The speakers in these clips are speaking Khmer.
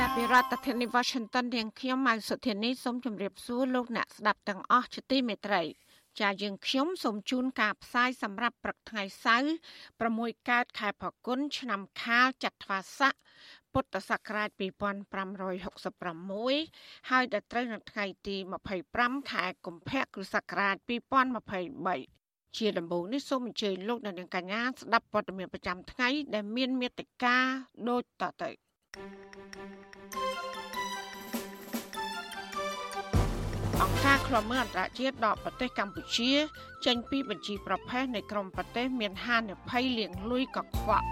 ចាប់ពីរដ្ឋធានី Washington នាងខ្ញុំម៉ៅសុធានីសូមជម្រាបសួរលោកអ្នកស្ដាប់ទាំងអស់ជាទីមេត្រីចាយើងខ្ញុំសូមជូនការផ្សាយសម្រាប់ព្រឹកថ្ងៃសៅរ៍6កើតខែផល្គុនឆ្នាំខាលចត្វាស័កពុទ្ធសករាជ2566ហើយដល់ត្រូវនៅថ្ងៃទី25ខែកុម្ភៈគ្រិស្តសករាជ2023ជាដំបូងនេះសូមអញ្ជើញលោកអ្នកនាងកញ្ញាស្ដាប់ព័ត៌មានប្រចាំថ្ងៃដែលមានមេត្តាដូចតទៅ អង្គការឃ្លាំមើលអន្តរជាតិដកប្រទេសកម្ពុជាចេញពីបញ្ជីប្រភេទនៃក្រមប្រទេសមានហានិភ័យលៀងលួយកខ្វក់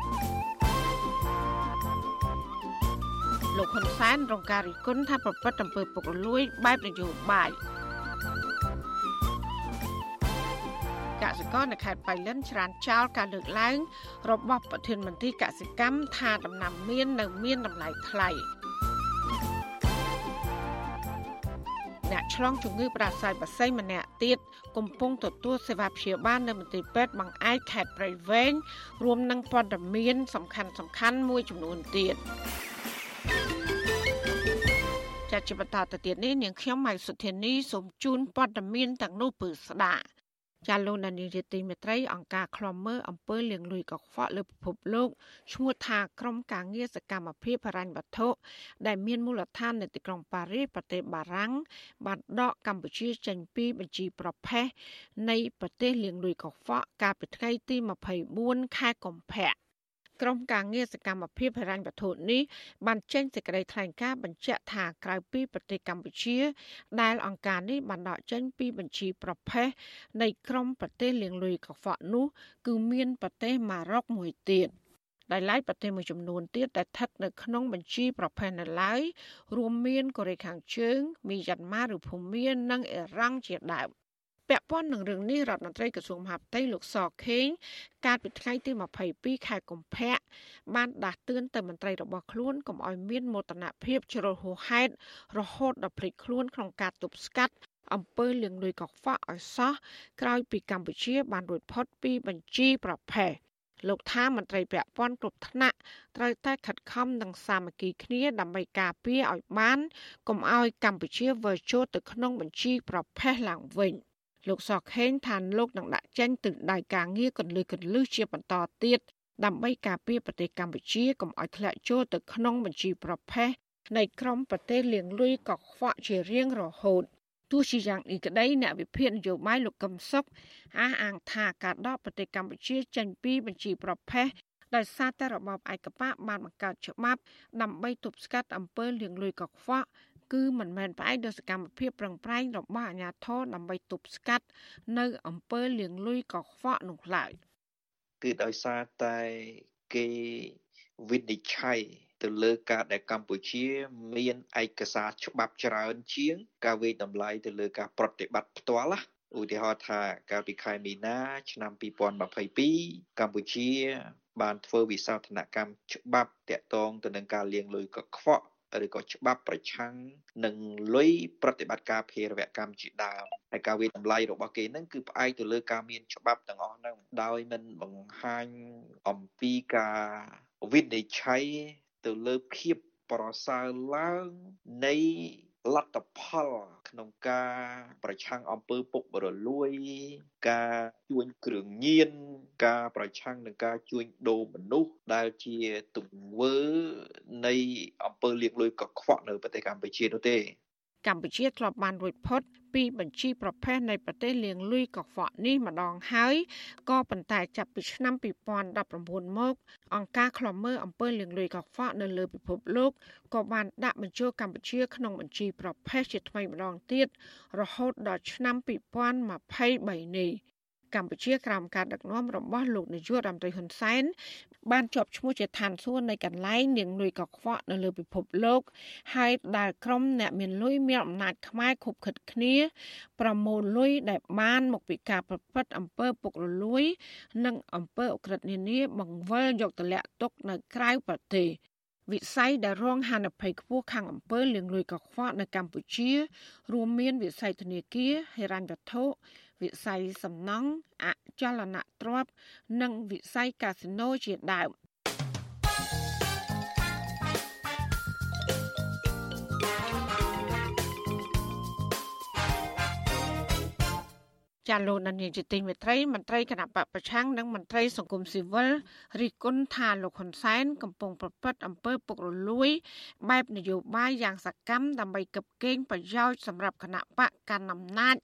លោកហ៊ុនសែនរងការរិះគន់ថាប្រព្រឹត្តអំពើពុករលួយបែបនយោបាយកសិករនៅខេត្តបៃលិនច្រានចោលការលើកឡើងរបស់ប្រធានមន្ត្រីកសិកម្មថាដំណាំមៀននៅមានតម្លៃថ្លៃ អ្នកឆ្លងជំងឺផ្ដាសាយបាសីម្នាក់ទៀតកំពុងទទួលសេវាព្យាបាលនៅមន្ទីរពេទ្យបង្អែកខេត្តព្រៃវែងរួមនឹងព័ត៌មានសំខាន់សំខាន់មួយចំនួនទៀតចាត់ជាបន្តទៅទៀតនេះនាងខ្ញុំម៉ៃសុធានីសូមជូនព័ត៌មានទាំងនោះពឺស្ដាប់ ចាលោកនានីរាត្រីមេត្រីអង្គការឃ្លាំមើលអំពើលាងលុយកខ្វក់លើពិភពលោកឈ្មោះថាក្រុមការងារសកម្មភាពហិរញ្ញវត្ថុដែលមានមូលដ្ឋាននៅទីក្រុងប៉ារីសប្រទេសបារាំងបានដកកម្ពុជាចេញពីបញ្ជីប្រភេទនៃប្រទេសលាងលុយកខ្វក់កាលពីថ្ងៃទី24ខែកុម្ភៈ ក្រុមការងារសកម្មភាពហិរញ្ញវត្ថុនេះបានចេញសេចក្តីថ្លែងការណ៍បញ្ជាក់ថាក្រៅពីប្រទេសកម្ពុជា ដែលអង្គការនេះបានដកចេញពីបញ្ជីប្រភេទនៃក្រុមប្រទេសលៀងលុយកខ្វក់នោះ គឺមានប្រទេសម៉ារ៉ុកមួយទៀតដែលឡែកប្រទេសមួយចំនួនទៀតដែលស្ថិតនៅក្នុងបញ្ជីប្រភេទនៅឡើយរួមមានកូរ៉េខាងជើងមីយ៉ាន់ម៉ាឬភូមានិងអ៊ីរ៉ង់ជាដើម ពាក់ព័ន្ធនឹងរឿងនេះរដ្ឋមន្ត្រីក្រសួងមហាផ្ទៃលោកសខេងកាលពីថ្ងៃទី22ខែកុម្ភៈបានដាស់តឿនទៅមន្ត្រីរបស់ខ្លួនកុំឲ្យមានមោទនភាពជ្រុលហួសហេតុរហូតដល់ភ្លេចខ្លួនក្នុងការទប់ស្កាត់អំពើលាងលុយកខ្វក់ឲ្យសោះក្រោយពីកម្ពុជាបានរួចផុតពីបញ្ជីប្រភេទលោកថាមន្ត្រីពាក់ព័ន្ធគ្រប់ថ្នាក់ត្រូវតែខិតខំនិងសាមគ្គីគ្នាដើម្បីការពារឲ្យបានកុំឲ្យកម្ពុជាវិលចូលទៅក្នុងបញ្ជីប្រភេទឡើងវិញ។ លោកសខេងថាលោកនឹងដាក់ចេញទិសដៅការងារកន្លឹះកន្លឹះជាបន្តទៀតដើម្បីការពារប្រទេសកម្ពុជាកុំឲ្យធ្លាក់ចូលទៅក្នុងបញ្ជីប្រភេទនៃក្រុមប្រទេសលៀងលួយកខ្វក់ជារៀងរហូតទោះជាយ៉ាងនេះក្តីអ្នកវិភាគនយោបាយលោកកឹមសុខអះអាងថាការដកប្រទេសកម្ពុជាចេញពីបញ្ជីប្រភេទដោយសារតែរបបឯកបកបានបង្កើតច្បាប់ដើម្បីទប់ស្កាត់អំពើលៀងលួយកខ្វក់ គឺមិនមែនផ្អែកលើសកម្មភាពប្រឹងប្រែងរបស់អាជ្ញាធរដើម្បីទប់ស្កាត់នៅអំពើលាងលុយកខ្វក់នោះឡើយគឺដោយសារតែគេវិនិច្ឆ័យទៅលើការដែលកម្ពុជា មានឯកសារច្បាប់ច្រើនជាង ការវិតម្លៃទៅលើការប្រតិបត្តិផ្ទាល់ណាឧទាហរណ៍ថាកាលពីខែមីនាឆ្នាំ2022កម្ពុជា បានធ្វើវិសោធនកម្មច្បាប់តាក់ទងទៅនឹងការលាងលុយកខ្វក់ ឬក៏ច្បាប់ប្រឆាំងនឹងលុយប្រតិបត្តិការភេរវកម្មជាដើមហើយការវិតម្លៃរបស់គេហ្នឹងគឺផ្អែកទៅលើការមានច្បាប់ទាំងអស់ហ្នឹងដោយមិនបង្ហាញអំពីការវិនិច្ឆ័យទៅលើភាពប្រសើរឡើងនៃ លទ្ធផលក្នុងការប្រឆាំងអំពើពុករលួយ ការជួញគ្រឿងញៀនការប្រឆាំងនឹងការជួញដូរមនុស្សដែលជាទង្វើនៃអំពើលាងលុយកខ្វក់នៅប្រទេសកម្ពុជានោះទេកម្ពុជាធ្លាប់បានរួចផុត ពីបញ្ជីប្រភេទនៃប្រទេសលៀងលួយកខ្វក់នេះម្ដងហើយក៏ប៉ុន្តែចាប់ពីឆ្នាំ2019មកអង្គការឃ្លាំមើលអំពើលៀងលួយកខ្វក់នៅលើពិភពលោកក៏បានដាក់បញ្ចូលកម្ពុជាក្នុងបញ្ជីប្រភេទជាថ្មីម្ដងទៀតរហូតដល់ឆ្នាំ2023នេះ កម្ពុជាក្រោមការដឹកនាំរបស់លោកនាយករដ្ឋមន្ត្រីហ៊ុនសែនបានជាប់ឈ្មោះជាឋានសួគ៌នៃកន្លែងនាងលុយកខ្វក់នៅលើពិភពលោកហើយដែលក្រុមអ្នកមានលុយមានអំណាចខ្មែរខុបខិតគ្នា ប្រមូលលុយដែលបានមកពីការប្រព្រឹត្តអំពើពុករលួយ និងអំពើអក្រិតនានាបង្វិលយកទម្លាក់ទុកនៅក្រៅប្រទេសវិស័យដែលរងហានិភ័យខ្ពស់ខាងអំពើលាងលុយកខ្វក់នៅកម្ពុជា រួមមានវិស័យធនាគារហិរញ្ញវត្ថុ វិស័យសំណង់អចលនទ្រព្យនិងវិស័យកាស៊ីណូជាដើមចាលោកនាយកជាទីមេត្រីមន្ត្រីគណៈបពប្រឆាំងនិងមន្ត្រីសង្គមស៊ីវិលរិះគន់ថាលោកហ៊ុនសែនកំពុងប្រព្រឹត្តអំពើពុករលួយ បែបនយោបាយយ៉ាងសកម្មដើម្បីកឹបកេងប្រយោជន៍សម្រាប់គណៈបកកណ្ដាលអំណាច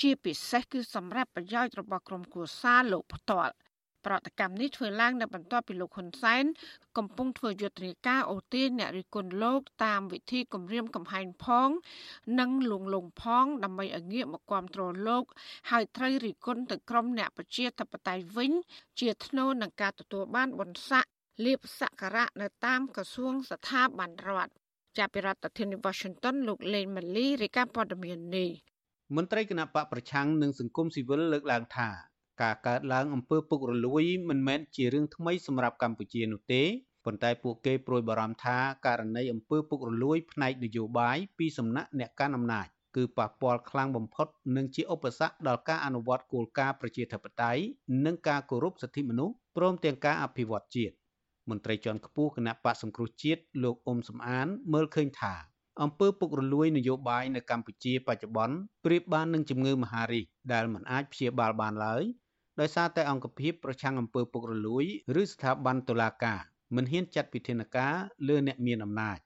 ជាពិសេសគឺសម្រាប់ប្រយោជន៍របស់ក្រុមគូសាលោកផ្ទាល់ប្រតិកម្មនេះធ្វើឡើងនៅបន្ទាប់ពីលោកហ៊ុនសែនកំពុងធ្វើយុទ្ធនាការអូទាញអ្នករិះគន់លោកតាមវិធីគម្រាមកំហែងផង និងលួងលោមផង ដើម្បីឲ្យងាកមកគ្រប់គ្រងលោក ហើយត្រូវរិះគន់ទៅក្រុមអ្នកប្រជាធិបតេយ្យវិញ ជាថ្នូរនឹងការទទួលបានបុណ្យស័ក្តិលៀបសក្ការៈនៅតាមក្រសួងស្ថាប័នរដ្ឋចាប់ពីរដ្ឋធានី Washington លោកលេងម៉ាលីរាយការណ៍ព័ត៌មាននេះ មន្ត្រីគណៈបកប្រឆាំងនិងសង្គមស៊ីវិលលើកឡើងថាការកើតឡើងអំពើពុករលួយមិនមែនជារឿងថ្មីសម្រាប់កម្ពុជានោះទេប៉ុន្តែពួកគេព្រួយបារម្ភថាករណីអំពើពុករលួយផ្នែកនយោបាយពីសំណាក់អ្នកកាន់អំណាចគឺប៉ះពាល់ខ្លាំងបំផុតនិងជាឧបសគ្គដល់ការអនុវត្តគោលការណ៍ប្រជាធិបតេយ្យនិងការគោរពសិទ្ធិមនុស្សព្រមទាំងការអភិវឌ្ឍជាតិមន្ត្រីជាន់ខ្ពស់គណៈបកសង្គ្រោះជាតិលោកអ៊ុំសំអានមើលឃើញថា អំពើពុករលួយនយោបាយនៅកម្ពុជាបច្ចុប្បន្នប្រៀបបាននឹងជំងឺមហារីកដែលមិនអាចព្យាបាលបានឡើយដោយសារតែអង្គភាពប្រឆាំងអំពើពុករលួយឬស្ថាប័នតុលាការមិនហ៊ានចាត់វិធានការលើអ្នកមានអំណាច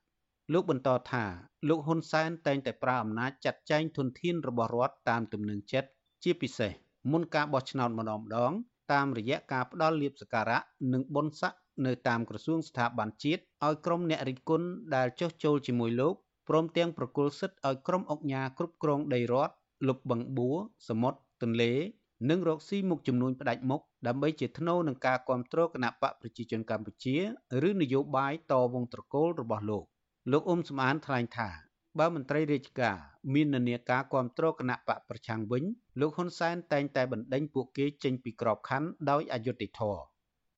លោកបន្តថាលោកហ៊ុនសែនតែងតែប្រើអំណាចចាត់ចែងធនធានរបស់រដ្ឋតាមទំនឹងចិត្តជាពិសេសមុនការបោះឆ្នោតម្ដងម្ដងតាមរយៈការផ្ដល់លៀបសក្ការៈនិងបុណ្យស័ក្តិនៅតាមក្រសួងស្ថាប័នជាតិឲ្យក្រុមអ្នករិះគន់ដែលចុះចូលជាមួយលោក ព្រមទាំងប្រគល់សិទ្ធិឲ្យក្រុមអង្គការគ្រប់គ្រងដីរដ្ឋលុបបឹងបួរសមុទ្រទន្លេ និងរកស៊ីមុខចំនួនផ្ដាច់មុខដើម្បីជាថ្នូរនឹងការគ្រប់គ្រងគណៈបកប្រជាជនកម្ពុជាឬនយោបាយតវងត្រកូលរបស់លោកលោកអ៊ុំសំអានថ្លែងថាបើមន្ត្រីរាជការមាននានាការគ្រប់គ្រងគណៈបកប្រឆាំងវិញលោកហ៊ុនសែនតែងតែបណ្ដេញពួកគេចេញពីក្របខ័ណ្ឌដោយអយុត្តិធម៌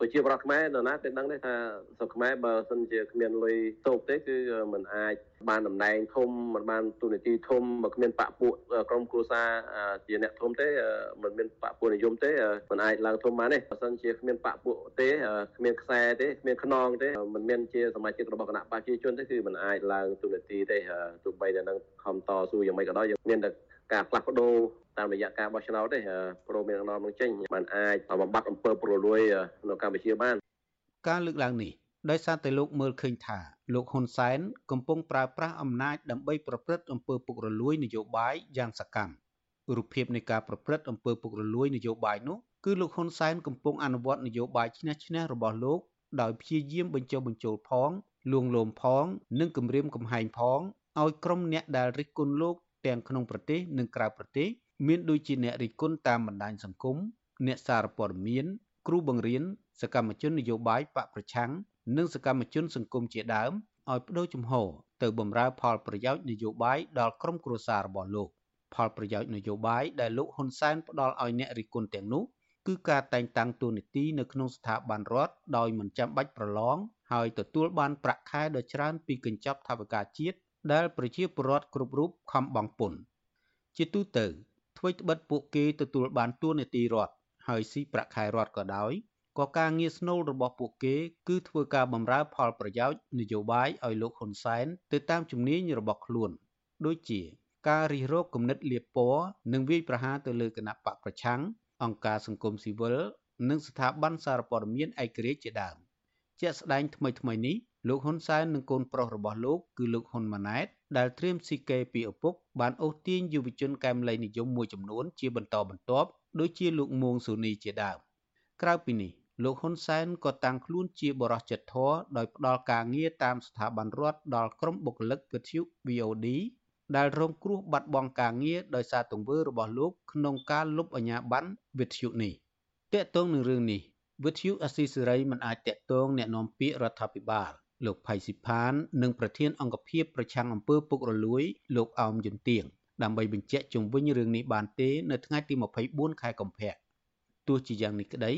ប្រជាប្រដ្ឋខ្មែរនរណាតែដឹងទេថាស្រុកខ្មែរបើសិនជាគ្មានលុយតូបទេគឺมันអាចបានតំណែងធំมันបានទូនាទីធំបើគ្មានបពពួកក្រុមគ្រួសារជាអ្នកធំទេมันមានបពពួកនិយមទេมันអាចឡើងធំបានទេបើសិនជាគ្មានបពពួកទេគ្មានខ្សែទេគ្មានខ្នងទេมันមានជាសមាជិករបស់គណៈប្រជាជនទេគឺมันអាចឡើងទូនាទីទេទោះបីតែនឹងខំតស៊ូយ៉ាងម៉េចក៏ដោយមានតែ ការផ្លាស់ប្ដូរតាមរយៈការបោះឆ្នោតទេព្រមមានអំណរនឹងចេញมันអាចបំបត្តិអំពើពុករលួយនៅកម្ពុជាបាន ការលើកឡើងនេះដោយសារតែលោកមើលឃើញថាលោកហ៊ុនសែនកំពុងប្រើប្រាស់អំណាចដើម្បីប្រព្រឹត្តអំពើពុករលួយនយោបាយយ៉ាងសកម្មរូបភាពនៃការប្រព្រឹត្តអំពើពុករលួយនយោបាយនោះគឺលោកហ៊ុនសែនកំពុងអនុវត្តនយោបាយឈ្នះឈ្នះរបស់លោកដោយព្យាយាមបញ្ចុះបញ្ចូលផងលួងលោមផង និងគំរាមកំហែងផងឲ្យក្រុមអ្នកដែលរិះគន់លោក ទាំងក្នុងប្រទេសនិងក្រៅប្រទេសមានដូចជាអ្នករិះគន់តាមបណ្ដាញសង្គមអ្នកសារព័ត៌មាន គ្រូបង្រៀនសកម្មជននយោបាយបកប្រឆាំងនិងសកម្មជនសង្គមជាដើមឲ្យបដូរជំហរទៅបម្រើផលប្រយោជន៍នយោបាយដល់ក្រុមគ្រួសាររបស់លោកផលប្រយោជន៍នយោបាយដែលលោកហ៊ុនសែនផ្ដល់ឲ្យអ្នករិះគន់ទាំងនោះគឺការតែងតាំងតួនាទីនៅក្នុងស្ថាប័នរដ្ឋដោយមិនចាំបាច់ប្រឡងហើយទទួលបានប្រាក់ខែដ៏ច្រើនពីកញ្ចប់ថវិកាជាតិ ដែលប្រជាពលរដ្ឋគ្រប់រូបខំបង់ពន្ធជាទូទៅអ្វីត្បិតពួកគេទទួលបានទួនាទីរដ្ឋហើយស៊ីប្រាក់ខែរដ្ឋក៏ដោយក៏ការងារស្នូលរបស់ពួកគេគឺធ្វើការបម្រើផលប្រយោជន៍នយោបាយឲ្យលោកហ៊ុនសែនទៅតាមជំនាញរបស់ខ្លួន ដូចជា ការរិះរោបគំនិតលៀបពណ៌និងវាយប្រហារទៅលើគណៈបកប្រឆាំងអង្គការសង្គមស៊ីវិលនិងស្ថាប័នសារព័ត៌មានឯករាជ្យជាដើមជាក់ស្ដែងថ្មីៗនេះ លោកហ៊ុនសែននិងកូនប្រុសរបស់លោកគឺលោកហ៊ុនម៉ាណែតដែលត្រៀមស៊ីកេពីឪពុកបានអូសទាញយុវជនកែមលៃនិយមមួយចំនួនជាបន្តបន្ទាប់ដូចជាលោកមួងស៊ូនីជាដើមក្រៅពីនេះលោកហ៊ុនសែនក៏តាំងខ្លួនជាបរិសុទ្ធចិត្តធម៌ដោយផ្ដល់ការងារតាមស្ថាប័នរដ្ឋដល់ក្រុមបុគ្គលិកវិទ្យុ VOD ដែលរងគ្រោះបាត់បង់ការងារដោយសារទង្វើរបស់លោកក្នុងការលុបអាជ្ញាប័ណ្ណវិទ្យុនេះតកតងនឹងរឿងនេះវិទ្យុអស៊ីសេរីមិនអាចតកតងแนะនាំពាក្យរដ្ឋាភិបាល លោកផៃស៊ីផាន និងប្រធានអង្គភិបប្រឆាំងអំពើពុករលួយ លោកអោមយន្តទៀងដើម្បីបញ្ជាក់ជុំវិញរឿងនេះបានទេ នៅថ្ងៃទី24ខែកុម្ភៈទោះជាយ៉ាងនេះក្តី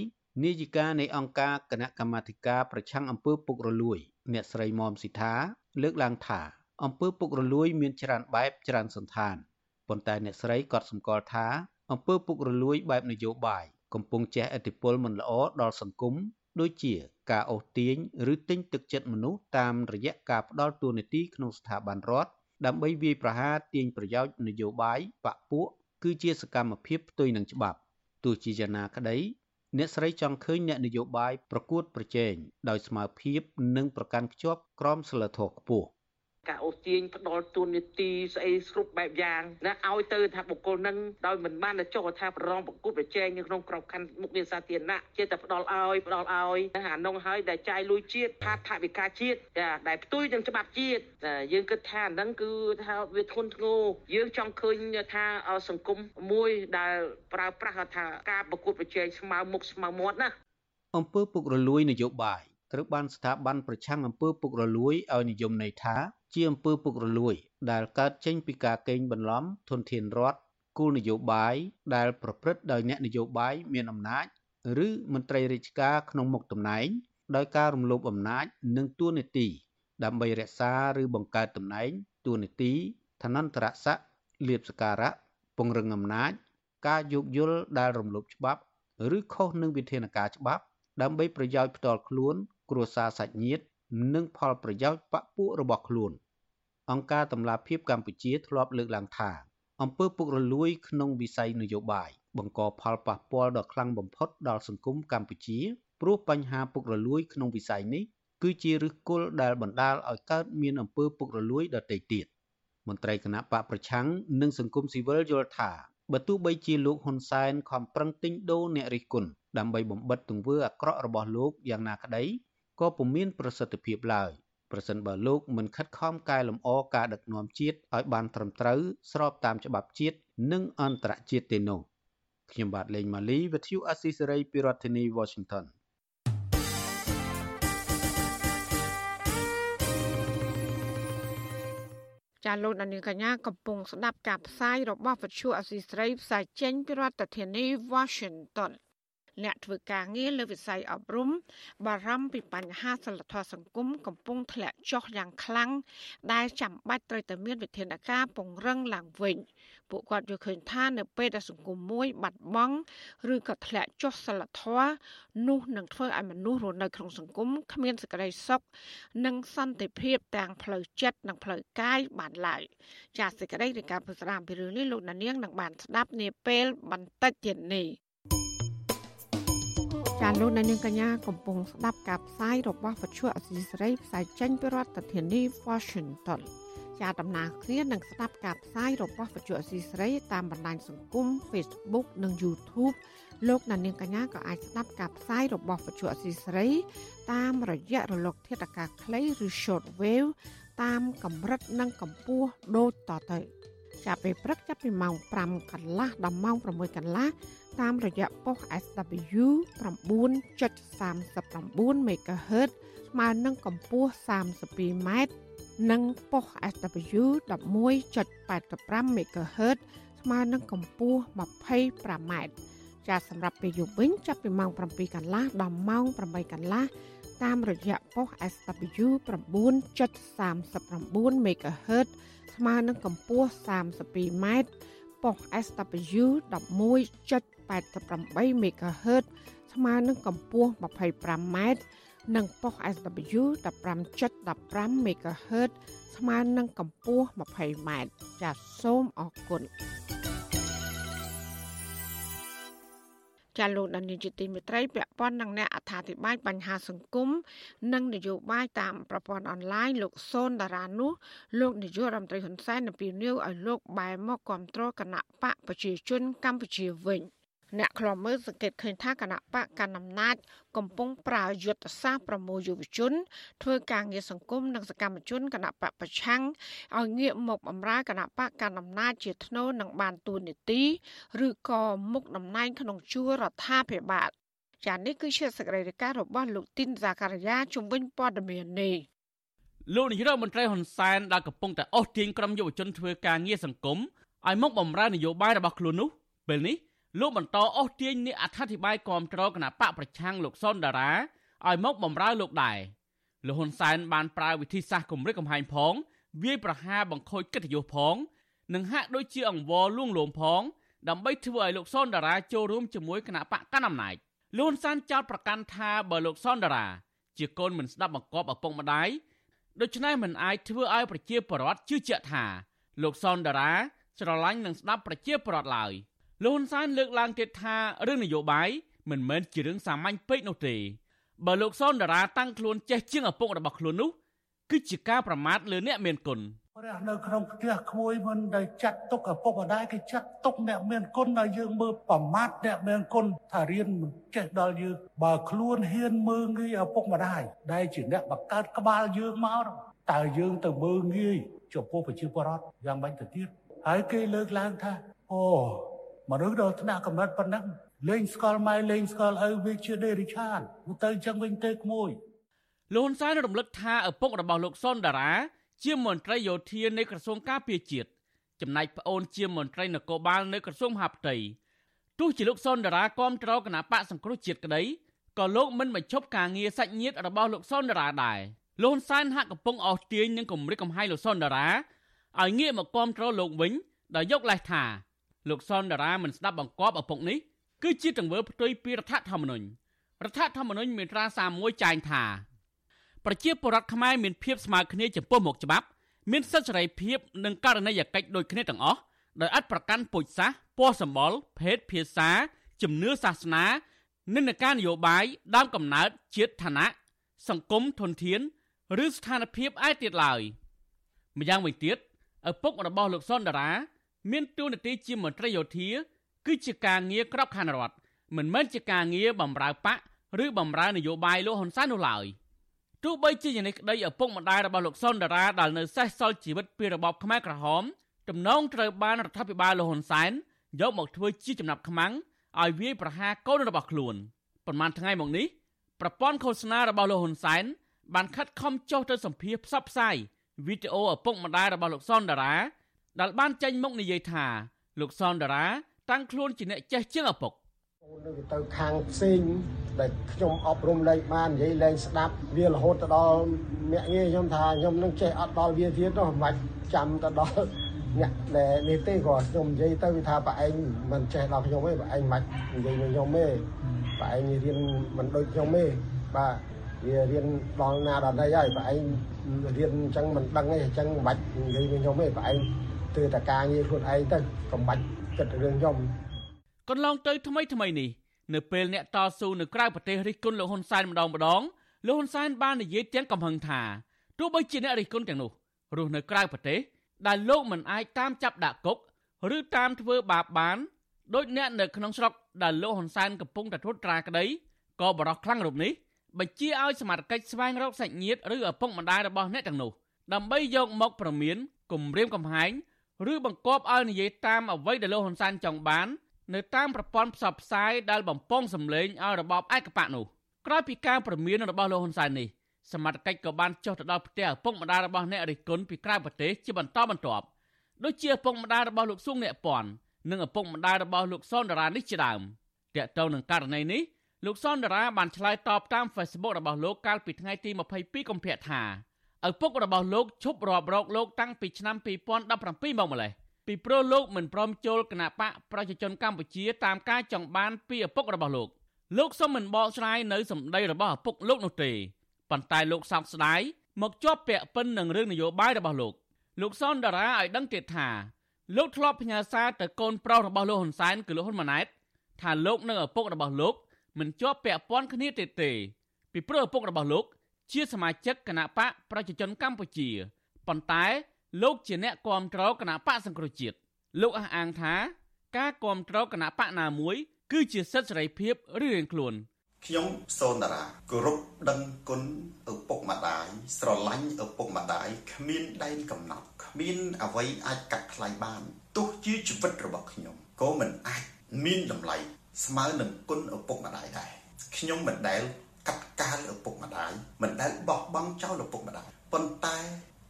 នាយិកានៃអង្គការគណៈកម្មាធិការប្រឆាំងអំពើពុករលួយ អ្នកស្រីមុំស៊ីថា លើកឡើងថាអំពើពុករលួយមានច្រើនបែបច្រើនសន្តានប៉ុន្តែអ្នកស្រីក៏សម្គាល់ថាអំពើពុករលួយបែបនយោបាយកំពុងជះឥទ្ធិពលមិនល្អដល់សង្គម ដូចជាការអូសទាញឬទិញទឹកចិត្តមនុស្សតាមរយៈការផ្ដល់តួនាទីក្នុងស្ថាប័នរដ្ឋដើម្បីវាយប្រហារទាញប្រយោជន៍នយោបាយបកពួកគឺជាសកម្មភាពផ្ទុយនឹងច្បាប់ទោះជាយ៉ាងណាក្តីអ្នកស្រីចង់ឃើញអ្នកនយោបាយប្រកួតប្រជែងដោយស្មើភាពនិងប្រកាន់ខ្ជាប់ក្រមសីលធម៌ខ្ពស់ ការអូសទាញផ្ដាល់ទូនីតិស្អីស្រុបបែបយ៉ាងណាឲ្យទៅថាបុគ្គលនឹងដោយមិនបានទៅចុះថាប្រងប្រគួតប្រជែងនៅក្នុងក្របខ័ណ្ឌមុខងារសាធារណៈជាតែផ្ដាល់ឲ្យផ្ដាល់ឲ្យអានងហើយដែលចាយលុយជាតិផាតថវិកាជាតិដែលផ្ទុយនឹងច្បាប់ជាតិយើងគិតថាហ្នឹងគឺថាវាធ្ងន់ធ្ងរយើងចង់ឃើញថាសង្គមមួយដែលប្រើប្រាស់ថាការប្រគួតប្រជែងស្មើមុខស្មើមាត់ណាអង្គើពុករលួយនយោបាយ ត្រូវបានស្ថាប័នប្រឆាំងអំពើពុករលួយឲ្យនិយមន័យថាជាអំពើពុករលួយ ដែលកើតចេញពីការកេងបន្លំធនធានរដ្ឋគោលនយោបាយដែលប្រព្រឹត្តដោយអ្នកនយោបាយមានអំណាច ឬមន្ត្រីរាជការក្នុងមុខតំណែង ដោយការរំលោភអំណាចនិងទួនាទី ដើម្បីរក្សាឬបង្កើតតំណែងទួនាទីឋានន្តរស័ក្តិលៀបសការៈពង្រឹងអំណាច ការយោគយល់ដែលរំលោភច្បាប់ ឬខុសនឹងវិធានការច្បាប់ ដើម្បីប្រយោជន៍ផ្ទាល់ខ្លួន គ្រួសារសាច់ញាតិនិងផលប្រយោជន៍បកពួករបស់ខ្លួន អង្គការតម្លាភាពកម្ពុជាធ្លាប់លើកឡើងថាអំពើពុករលួយក្នុងវិស័យនយោបាយបង្កផលប៉ះពាល់ដ៏ខ្លាំងបំផុតដល់សង្គមកម្ពុជាព្រោះបញ្ហាពុករលួយក្នុងវិស័យនេះគឺជាឫសគល់ដែលបណ្ដាលឲ្យកើតមានអំពើពុករលួយដទៃទៀតមន្ត្រីគណៈបកប្រឆាំងនិងសង្គមស៊ីវិលយល់ថាបើទោះបីជាលោកហ៊ុនសែនខំប្រឹងទិញដូរអ្នករិះគន់ដើម្បីបំបិតទង្វើអាក្រក់របស់លោកយ៉ាងណាក្តី ក៏ពុំមានប្រសិទ្ធភាពឡើយប្រសិនបើលោកមិនខិតខំកែលម្អការដឹកនាំជាតិឲ្យបានត្រឹមត្រូវស្របតាមច្បាប់ជាតិនិងអន្តរជាតិទេនោះខ្ញុំបាទលេងម៉ាលីវិទ្យុអស៊ីសេរីពីរដ្ឋធានី Washington ចាលោកនាងកញ្ញាកំពុងស្ដាប់ការផ្សាយរបស់វិទ្យុអស៊ីសេរីផ្សាយចេញពីរដ្ឋធានី Washington អ្នកធ្វើការងារលើវិស័យអប់រំបារម្ភពីបញ្ហាសិលធម៌សង្គមកំពុងធ្លាក់ចុះយ៉ាងខ្លាំងដែលចាំបាច់ត្រូវតែមានវិធានការពង្រឹងឡើងវិញពួកគាត់យល់ឃើញថានៅពេលដែលសង្គមមួយបាត់បង់ឬក៏ធ្លាក់ចុះសិលធម៌នោះនឹងធ្វើឲ្យមនុស្សរស់នៅក្នុងសង្គមគ្មានសេចក្តីសុខនិងសន្តិភាពទាំងផ្លូវចិត្តនិងផ្លូវកាយបានឡើយចាសសេចក្តីនៃការផ្សាយពីរឿងនេះលោកណានៀងនឹងបានស្ដាប់នាពេលបន្តិចទៀតនេះ ចាលោកនាងកញ្ញាកំពុងស្ដាប់ការផ្សាយរបស់វិទ្យុអសីសេរីផ្សាយចេញពីរដ្ឋធានី Washington ជាដំណើរគ្នានឹងស្ដាប់ការផ្សាយរបស់វិទ្យុអសីសេរីតាមបណ្ដាញសង្គម Facebook និង YouTube លោកនាងកញ្ញាក៏អាចស្ដាប់ការផ្សាយរបស់វិទ្យុអសីសេរីតាមរយៈរលក ធាតុអាកាសខ្លីឬ Short Wave តាមកម្រិតនិងកម្ពស់ដូចតទៅចាប់ពេលព្រឹកចាប់ពីម៉ោង5កន្លះដល់ម៉ោង6កន្លះ តាមរយៈប៉ុស SW 9.39 MHz ស្មើនឹងកម្ពស់ 32m និងប៉ុស SW 11.85 MHz ស្មើនឹងកម្ពស់ 25m ចាសសម្រាប់ពេលយប់វិញចាប់ពីម៉ោង7កន្លះដល់ម៉ោង8កន្លះតាមរយៈប៉ុស SW 9.39 MHz ស្មើនឹងកម្ពស់ 32m ប៉ុស SW 11.88 MHz ស្មើនឹងកម្ពស់ 25m និងប៉ុស SW 15.15 MHz ស្មើនឹងកម្ពស់ 20m ចាសសូមអរគុណចាលោកដានីជាទីមេត្រីពាក់ព័ន្ធនឹងអ្នកអត្ថាធិប្បាយបញ្ហាសង្គមនិងនយោបាយតាមប្រព័ន្ធអនឡាញលោកសូនតារានោះលោកនាយករដ្ឋមន្ត្រីហ៊ុនសែននៅពីនីវឲ្យលោកបែរមកគ្រប់គ្រងគណៈបកប្រជាជនកម្ពុជាវិញ អ្នកខ្លាំមើលសង្កេតឃើញថាគណៈបកកណ្ដាលអំណាចកំពុងប្រើយុទ្ធសាស្ត្រប្រមូលយុវជន ធ្វើការងារសង្គមនិងសកម្មជនគណៈបកប្រឆាំងឲ្យងាកមកបម្រើគណៈបកកណ្ដាលអំណាចជាថ្នូរនឹងបានទួនាទី ឬក៏មុខតំណែងក្នុងជួររដ្ឋាភិបាលចានេះគឺជាសកម្មភាពរបស់លោកទីនសាការីយ៉ាជំវិញព័ត៌មាននេះលោកនាយរដ្ឋមន្ត្រីហ៊ុនសែនដែលកំពុងតែអូសទាញក្រុមយុវជនធ្វើការងារសង្គមឲ្យមកបម្រើនយោបាយរបស់ខ្លួននោះពេលនេះ លោកបន្តអូសទាញអ្នកអត្ថាធិប្បាយគាំទ្រគណៈបកប្រឆាំងលោកសុនដារាឲ្យមកបម្រើលោកដែរលោកហ៊ុនសែនបានប្រើវិធីសាស្ត្រគម្រិតកំហែងផង វាយប្រហារបង្ខូចកិត្តិយសផង និងហាក់ដូចជាអង្វរលួងលោមផង ដើម្បីធ្វើឲ្យលោកសុនដារាចូលរួមជាមួយគណៈបកកណ្ដាលអំណាចលោកហ៊ុនសែនចោទប្រកាន់ថាបើលោកសុនដារា ជាកូនមិនស្ដាប់បង្គាប់ឪពុកម្ដាយដូច្នេះមិនអាចធ្វើឲ្យប្រជាពលរដ្ឋជឿជាក់ថា លោកសុនដារា ស្រឡាញ់និងស្ដាប់ប្រជាពលរដ្ឋឡើយ។ លោកហ៊ុនសែនលើកឡើងទៀតថារឿងនយោបាយមិនមែនជារឿងសាមញ្ញពេកនោះទេបើលោកសនតារាតាំងខ្លួនចេះជាងឪពុករបស់ខ្លួននោះគឺជាការប្រមាថលើអ្នកមានគុណព្រះនៅក្នុងផ្ទះក្មួយមិនដែលចាត់ទុកឪពុកម្ដាយគេចាត់ទុកអ្នកមានគុណឲ្យយើងមើលប្រមាថអ្នកមានគុណថារៀនមិនចេះដល់យើងបើខ្លួនហ៊ានមើលងាយឪពុកម្ដាយដែលជាអ្នកបង្កើតក្បាលយើងមកតើយើងទៅមើលងាយចំពោះប្រជាពលរដ្ឋយ៉ាងម៉េចទៅទៀតហើយគេលើកឡើងថាអូ មនុស្សដល់ថ្នាក់កម្រិតប៉ុណ្ណឹងលេងស្គាល់ម៉ែលេងស្គាល់ឪវាជាដេរិឆានទៅចឹងវិញទេក្មួយលោកហ៊ុនសែនរំលឹកថាឪពុករបស់លោកសុនដារាជាមន្ត្រីយោធានៃក្រសួងការពារជាតិចំណែកប្អូនជាមន្ត្រីនគរបាលនៅក្រសួងមហាផ្ទៃទោះជាលោកសុនដារាគាំទ្រគណៈបកសង្គ្រោះជាតិក្តីក៏លោកមិនបញ្ឈប់ការងារសាច់ញាតិរបស់លោកសុនដារាដែរលោកហ៊ុនសែនហាក់កំពុងអស់ទាញនឹងគម្រិតកំហែងលោកសុនដារាឲ្យងាកមកគាំទ្រលោកវិញដោយយកលេសថា លោកសនដារាមិនស្ដាប់បង្គាប់ឪពុកនេះគឺជាទង្វើផ្ទុយពីរដ្ឋធម្មនុញ្ញរដ្ឋធម្មនុញ្ញមាត្រា31ចែងថាប្រជាពលរដ្ឋខ្មែរមានភាពស្មើគ្នាចំពោះមុខច្បាប់មានសិទ្ធិសេរីភាពនិងករណីយកិច្ចដូចគ្នាទាំងអស់ដោយអត់ប្រកាន់ពូជសាសន៍ពណ៌សម្បុរភេទភាសាជំនឿសាសនានិន្នាការនយោបាយដើមកំណើតជាតិឋានៈសង្គមធនធានឬស្ថានភាពឯទៀតឡើយម្យ៉ាងវិញទៀតឪពុករបស់លោកសុនដារា មានតួនាទីជាមន្ត្រីយោធាគឺជាការងារក្របខ័ណ្ឌរដ្ឋមិនមែនជាការងារបម្រើបកឬបម្រើនយោបាយលោកហ៊ុនសែននោះឡើយទោះបីជាយ៉ាងនេះក្តីឪពុកម្ដាយរបស់លោកសុនដារាដែលនៅសេសសល់ជីវិតពីរបបខ្មែរក្រហមទំនងត្រូវបានរដ្ឋាភិបាលលោកហ៊ុនសែនយកមកធ្វើជាចំណាប់ខ្មាំងឲ្យវាយប្រហារកូនរបស់ខ្លួនប៉ុន្មានថ្ងៃមកនេះប្រព័ន្ធឃោសនារបស់លោកហ៊ុនសែនបានខិតខំចុះទៅសម្ភាសផ្សព្វផ្សាយវីដេអូឪពុកម្ដាយរបស់លោកសុនដារា ដែលបានចេញមុខនិយាយថាលោកសនតារាតាំងខ្លួនជាអ្នកចេះជាងឪពុកអូននឹងទៅខាងផ្សេងដែលខ្ញុំអប់រំលែងបាននិយាយលែងស្ដាប់វារហូតទៅដល់អ្នកងារខ្ញុំថាខ្ញុំនឹងចេះអត់ដល់វាទៀតនោះមិនបាច់ចាំទៅដល់អ្នកដែលនេះទេគាត់ខ្ញុំនិយាយទៅវាថាប្រឯងមិនចេះដល់ខ្ញុំទេប្រឯងមិនបាច់និយាយនឹងខ្ញុំទេប្រឯងរៀនមិនដូចខ្ញុំទេបាទវារៀនដល់ណាដល់ណីហើយប្រឯងរៀនអញ្ចឹងមិនដឹងទេអញ្ចឹងមិនបាច់និយាយនឹងខ្ញុំទេប្រឯង ធ្វើតែការងារខ្លួនឯងទៅកុំបាច់គិតរឿងខ្ញុំកន្លងទៅថ្មីថ្មីនេះនៅពេលអ្នកតស៊ូនៅក្រៅប្រទេសរិះគន់លោកហ៊ុនសែនម្ដងម្ដងលោកហ៊ុនសែនបាននិយាយទាំងកំហឹងថាទោះបីជាអ្នករិះគន់ទាំងនោះរស់នៅក្រៅប្រទេសដែលលោកមិនអាចតាមចាប់ដាក់គុកឬតាមធ្វើបាបបានដោយអ្នកនៅក្នុងស្រុកដែលលោកហ៊ុនសែនកំពុងតែត្រួតត្រាក្តីក៏បរោះខ្លាំងរូបនេះបញ្ជាឲ្យសមាជិកស្វែងរកសាច់ញាតិឬឪពុកម្ដាយរបស់អ្នកទាំងនោះដើម្បីយកមកប្រមានគំរាមកំហែង ឬបង្គាប់ឲ្យនិយាយតាមអ្វីដែលលោកហ៊ុនសែនចង់បាន នៅតាមប្រព័ន្ធផ្សព្វផ្សាយដែលបំពងសម្លេងឲ្យរបបឯកបកនោះក្រោយពីការព្រមានរបស់លោកហ៊ុនសែននេះសមត្ថកិច្ចក៏បានចុះទៅដល់ផ្ទះឪពុកម្ដាយរបស់អ្នករិះគន់ពីក្រៅប្រទេសជាបន្តបន្ទាប់ដូចជាឪពុកម្ដាយរបស់លោកសួងអ្នកពាន់និងឪពុកម្ដាយរបស់លោកសុនដារានេះជាដើមតាក់ទងនឹងករណីនេះលោកសុនដារាបានឆ្លើយតបតាម Facebook របស់លោកកាលពីថ្ងៃទី22កុម្ភៈថា ឪពុករបស់លោកឈប់រាប់រកលោកតាំងពីឆ្នាំ2017មកម្លេះពីព្រោះលោកមិនព្រមចូលគណៈបកប្រជាជនកម្ពុជាតាមការចង់បានពីឪពុករបស់លោកលោកសូមមិនបកស្រាយនៅសម្ដីរបស់ឪពុកលោកនោះទេប៉ុន្តែលោកសោកស្ដាយមកជាប់ពាក់ពិននឹងរឿងនយោបាយរបស់លោកលោកសនដារាឲ្យដឹងទៀតថាលោកធ្លាប់ផ្ញើសារទៅកូនប្រុសរបស់លោកហ៊ុនសែនគឺលោកហ៊ុនម៉ាណែតថាលោកនិងឪពុករបស់លោកមិនជាប់ពាក់ព័ន្ធគ្នាទេទេពីព្រោះឪពុករបស់លោក ជាសមាជិកគណៈបកប្រជាជនកម្ពុជាប៉ុន្តែលោកជាអ្នកគាំទ្រគណៈបកសង្គ្រោះជាតិលោកអះអាងថាការគាំទ្រគណៈបកណាមួយគឺជាសិទ្ធិសេរីភាពរៀងៗខ្លួនខ្ញុំសូនតារាគោរពដឹងគុណឪពុកម្ដាយស្រឡាញ់ឪពុកម្ដាយគ្មានដែនកំណត់គ្មានអ្វីអាចកាត់ថ្លៃបានទោះជាជីវិតរបស់ខ្ញុំក៏មិនអាចមានតម្លៃស្មើនឹងគុណឪពុកម្ដាយដែរខ្ញុំមិនដែល កាត់កាលឪពុកម្ដាយមិនដែលបោះបង់ចោលឪពុកម្ដាយប៉ុន្តែ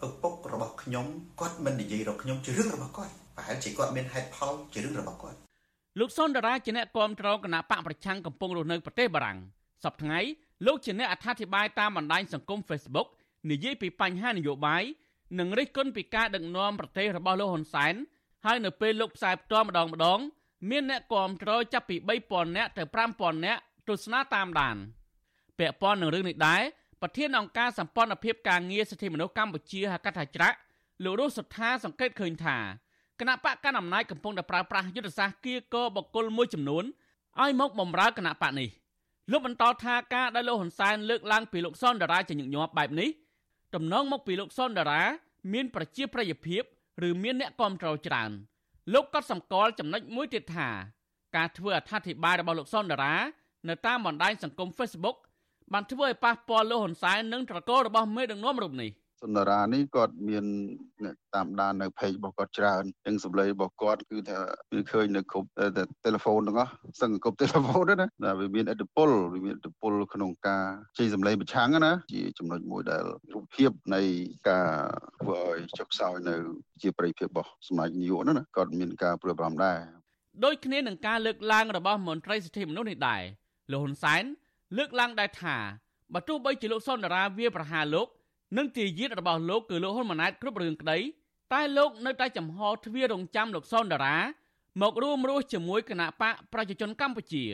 ឪពុករបស់ខ្ញុំគាត់មិននិយាយរកខ្ញុំជារឿងរបស់គាត់ប្រហែលជាគាត់មានហេតុផលជារឿងរបស់គាត់លោកសុនដារាជាអ្នកគាំទ្រគណៈបកប្រឆាំងកំពុងរស់នៅប្រទេសបារាំងសប្តាហ៍ថ្ងៃលោកជាអ្នកអត្ថាធិប្បាយតាមបណ្ដាញសង្គម Facebook និយាយពីបញ្ហានយោបាយនិងរិះគន់ពីការដឹកនាំប្រទេសរបស់លោកហ៊ុនសែនហើយនៅពេលលោកផ្សាយផ្ទាល់ម្ដងម្ដង មានអ្នកគាំទ្រចាប់ពី3000នាក់ទៅ5000នាក់ទស្សនាតាមដាន ពាក់ព័ន្ធនឹងរឿងនេះដែរប្រធានអង្គការសម្ព័ន្ធភាពការងារសិទ្ធិមនុស្សកម្ពុជាហៅកាត់ថាច្រាក់លោករស់សុថាសង្កេតឃើញថាគណៈបកកណ្ដាលអំណាចកំពុងតែប្រើប្រាស់យុទ្ធសាស្ត្រគៀកបកគលមួយចំនួនឲ្យមកបំរើគណៈបកនេះលោកបន្តថាការដែលលោកហ៊ុនសែនលើកឡើងពីលោកសុនដារាជាញឹកញាប់បែបនេះតំណងមកពីលោកសុនដារាមានប្រជាប្រិយភាពឬមានអ្នកគាំទ្រច្រើនលោកក៏សម្គាល់ចំណុចមួយទៀតថា ការធ្វើអត្ថាធិប្បាយរបស់លោកសុនដារានៅតាមបណ្ដាញសង្គម Facebook បានធ្វើឲ្យប៉ះពាល់លោកហ៊ុនសែននិងត្រកូលរបស់មេដឹកនាំរូបនេះ។សុនរានេះគាត់មានអ្នកតាមដាននៅ page របស់គាត់ច្រើនទាំងសម្លេងរបស់គាត់គឺថាវាឃើញនៅគ្រប់ទូរស័ព្ទទាំងអស់សឹងគ្រប់ទូរស័ព្ទហ្នឹងណាតែវាមានឥទ្ធិពលវាមានឥទ្ធិពលក្នុងការជ័យសម្លេងប្រឆាំងណាជាចំណុចមួយដែលរូបភាពនៃការធ្វើឲ្យចុកខ្សោយនៅ ជាប្រិយភាពរបស់សមាជនាយកហ្នឹងណាគាត់មានការព្រួយបារម្ភដែរដូចគ្នានឹងការលើកឡើងរបស់មន្ត្រីសិទ្ធិមនុស្សនេះដែរលោកហ៊ុនសែន លើកឡើងដែរថាបើទោះបីជាលោកសុនដារាវាប្រហារលោកនិងទាយាទរបស់លោកគឺលោកហ៊ុនម៉ាណែតគ្រប់រឿងក្តីតែលោកនៅតែចំហទ្វាររងចាំលោកសុនដារាមករួមរស់ជាមួយគណៈបកប្រជាជនកម្ពុជា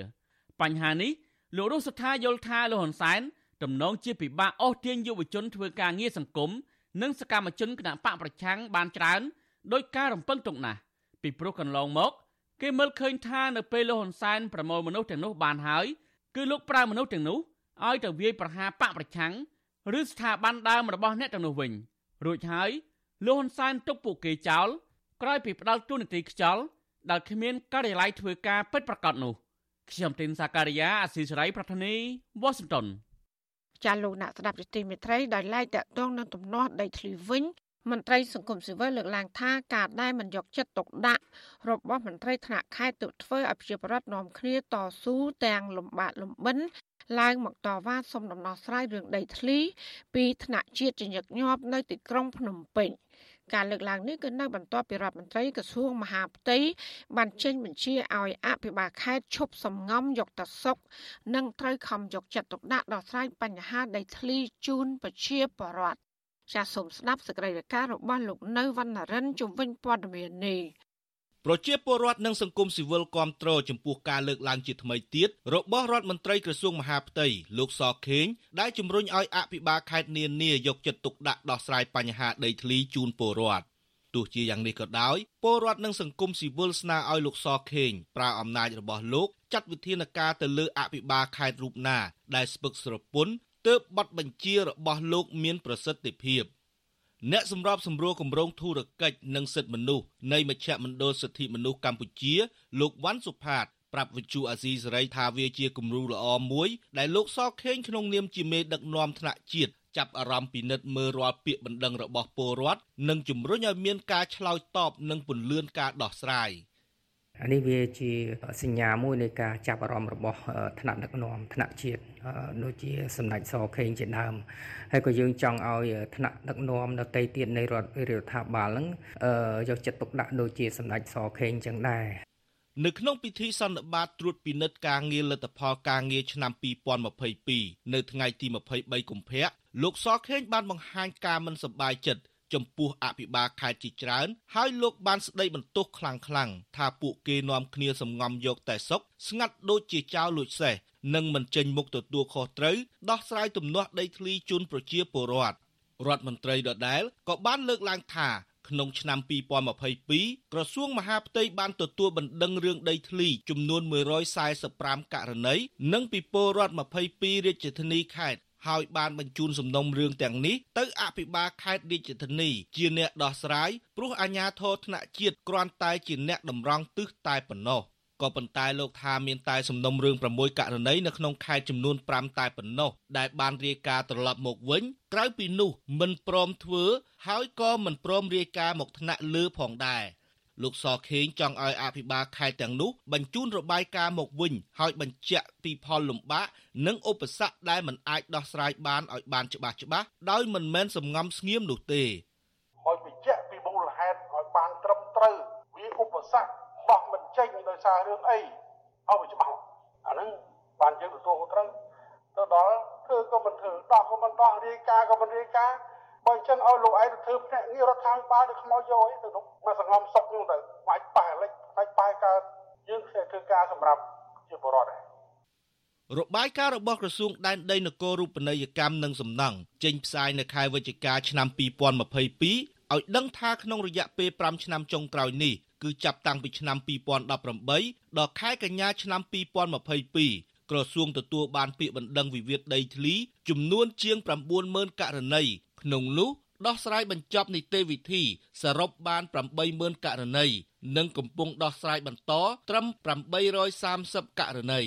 បញ្ហានេះលោករស់សថាយល់ថាលោកហ៊ុនសែនទំនងជាពិបាកអស់ទាញយុវជនធ្វើការងារសង្គមនិងសកម្មជនគណៈបកប្រឆាំងបានច្រើនដោយការរំពឹងទុកណាស់ពីព្រោះកន្លងមក គេមើលឃើញថានៅពេលលោកហ៊ុនសែនប្រមូលមនុស្សទាំងនោះបានហើយ គឺលោកប្រើមនុស្សទាំងនោះឲ្យទៅវាយប្រហារបកប្រឆាំងឬស្ថាប័នដើមរបស់អ្នកទាំងនោះវិញរួចហើយលោកហ៊ុនសែនទុកពួកគេចោលក្រោយពីផ្ដាល់ទូនាទីខ្យល់ដែលគ្មានការិយាល័យធ្វើការពិតប្រាកដនោះខ្ញុំទីនសាការីយ៉ាអស៊ីសេរីប្រធានីវ៉ាស៊ីនតោនចាលោកអ្នកស្ដាប់យុតិមេត្រីដោយឡែកតកតងនឹងទំនាស់ដីធ្លីវិញ មន្ត្រីសង្គមស៊ីវិលលើកឡើងថាការដែលមិនយកចិត្តទុកដាក់របស់មន្ត្រីថ្នាក់ខេត្តទៅធ្វើឲ្យប្រជាពលរដ្ឋនាំគ្នាតស៊ូទាំងលំបាកលំបិនឡើងមកតវ៉ាសុំដំណោះស្រាយរឿងដីធ្លី ពីថ្នាក់ជាតិជាញឹកញាប់នៅទីក្រុងភ្នំពេញការលើកឡើងនេះគឺនៅបន្ទាប់ពីរដ្ឋមន្ត្រីក្រសួងមហាផ្ទៃបានចេញបញ្ជាឲ្យអភិបាលខេត្តឈប់សំងំយកតសុក និងត្រូវខំយកចិត្តទុកដាក់ដោះស្រាយបញ្ហាដីធ្លីជូនប្រជាពលរដ្ឋ ចាសសូមស្ដាប់សេចក្តីរាយការណ៍របស់លោកនៅវណ្ណរិនជំវិញព័ត៌មាននេះប្រជាពលរដ្ឋនិងសង្គមស៊ីវិលគាំទ្រចំពោះការលើកឡើងជាថ្មីទៀតរបស់រដ្ឋមន្ត្រីក្រសួងមហាផ្ទៃលោកសខេងដែលជំរុញឲ្យអភិបាលខេត្តនានាយកចិត្តទុកដាក់ដោះស្រាយបញ្ហាដីធ្លីជូនពលរដ្ឋទោះជាយ៉ាងនេះក៏ដោយពលរដ្ឋនិងសង្គមស៊ីវិលស្នើឲ្យលោកសខេងប្រើអំណាចរបស់លោកចាត់វិធានការទៅលើអភិបាលខេត្តរូបណាដែលស្ពឹកស្រពន់ ទើបប័ណ្ណបញ្ជារបស់លោកមានប្រសិទ្ធភាព។អ្នកសម្របសម្រួលគម្រោងធុរកិច្ចនិងសិទ្ធិមនុស្សនៃមជ្ឈមណ្ឌលសិទ្ធិមនុស្សកម្ពុជា លោកវ៉ាន់សុផាតប្រាប់វិទ្យុអាស៊ីសេរីថាវាជាគំរូល្អមួយ ដែលលោកសខេងក្នុងនាមជាមេដឹកនាំថ្នាក់ជាតិចាប់អារម្មណ៍ពិនិត្យមើលរាល់ពាក្យបណ្ដឹងរបស់ពលរដ្ឋនិងជំរុញឲ្យមានការឆ្លើយតបនិងពន្លឿនការដោះស្រាយ។ អានេះវាជាសញ្ញាមួយនៃការចាប់អារម្មណ៍របស់ថ្នាក់ដឹកនាំថ្នាក់ជាតិដូចជាសម្ដេចសខេងជាដើមហើយក៏យើងចង់ឲ្យថ្នាក់ដឹកនាំដទៃទៀតនៃរដ្ឋរដ្ឋាភិបាលហ្នឹងយកចិត្តទុកដាក់ដូចជាសម្ដេចសខេងចឹងដែរនៅក្នុងពិធីសន្និបាតត្រួតពិនិត្យការងារលទ្ធផលការងារឆ្នាំ2022នៅថ្ងៃទី23កុម្ភៈលោកសខេងបានបង្ហាញការមិនសប្បាយចិត្ត ចំពោះអភិបាលខេត្តជាច្រើន ហើយលោកបានស្ដីបន្ទោសខ្លាំងៗថាពួកគេនាំគ្នាសំងំយកតែសុកស្ងាត់ដូចជាចៅលួចសេះនិងមិនចេញមុខទទួលខុសត្រូវដោះស្រាយទំនាស់ដីធ្លីជូនប្រជាពលរដ្ឋរដ្ឋមន្ត្រីដដែលក៏បានលើកឡើងថាក្នុងឆ្នាំ2022ក្រសួងមហាផ្ទៃបានទទួលបណ្ដឹងរឿងដីធ្លីចំនួន145ករណីនិងពីពលរដ្ឋ22រាជធានីខេត្ត ហើយបានបញ្ជូនសំណុំរឿងទាំងនេះទៅអភិបាលខេត្តរាជធានីជាអ្នកដោះស្រាយព្រោះអាជ្ញាធរថ្នាក់ជាតិគ្រាន់តែជាអ្នកតម្រង់ទិសតែប៉ុណ្ណោះក៏ប៉ុន្តែលោកថាមានតែសំណុំរឿង6ករណីនៅក្នុងខេត្តចំនួន5តែប៉ុណ្ណោះដែលបានរាយការណ៍ត្រឡប់មកវិញក្រៅពីនោះមិនព្រមធ្វើ ហើយក៏មិនព្រមរាយការណ៍មកថ្នាក់លើផងដែរ លោកសខេងចង់ឲ្យអភិបាលខេត្តទាំងនោះបញ្ជូនរបាយការណ៍មកវិញហើយបញ្ជាក់ពីផលលំបាកនិងឧបសគ្គដែលមិនអាចដោះស្រាយបានឲ្យបានច្បាស់ច្បាស់ដោយមិនមែនសំងំស្ងៀមនោះទេឲ្យបញ្ជាក់ពីមូលហេតុឲ្យបានត្រឹមត្រូវវាឧបសគ្គបោះមិនចេញដោយសាររឿងអីឲ្យវាច្បាស់អាហ្នឹងបានយើងទទួលខុសត្រូវទៅដល់ធ្វើក៏មិនធ្វើដោះក៏មិនដោះរាយការណ៍ក៏មិនរាយការណ៍ បើអញ្ចឹងឲ្យលោកឯងទៅធ្វើភ្នាក់ងាររដ្ឋាភិបាលទៅខ្មោចយកអីទៅនោះមកសង្ងំសុកនោះទៅបាច់ប៉ះលិចបាច់ប៉ះកើតយើងធ្វើការសម្រាប់ជាបរិបទដែររបាយការណ៍របស់ក្រសួងដែនដីនគររូបនីយកម្មនិងសំណង់ចេញផ្សាយនៅខែវិច្ឆិកាឆ្នាំ2022ឲ្យដឹងថាក្នុងរយៈពេល5ឆ្នាំចុងក្រោយនេះគឺចាប់តាំងពីឆ្នាំ2018ដល់ខែកញ្ញាឆ្នាំ2022ក្រសួងទទួលបានពាក្យបណ្ដឹងវិវាទដីធ្លីចំនួនជាង90000ករណី ក្នុងនោះដោះស្រាយបញ្ចប់នីតិវិធីសរុបបាន80000ករណីនិងកំពុងដោះស្រាយបន្តត្រឹម830ករណី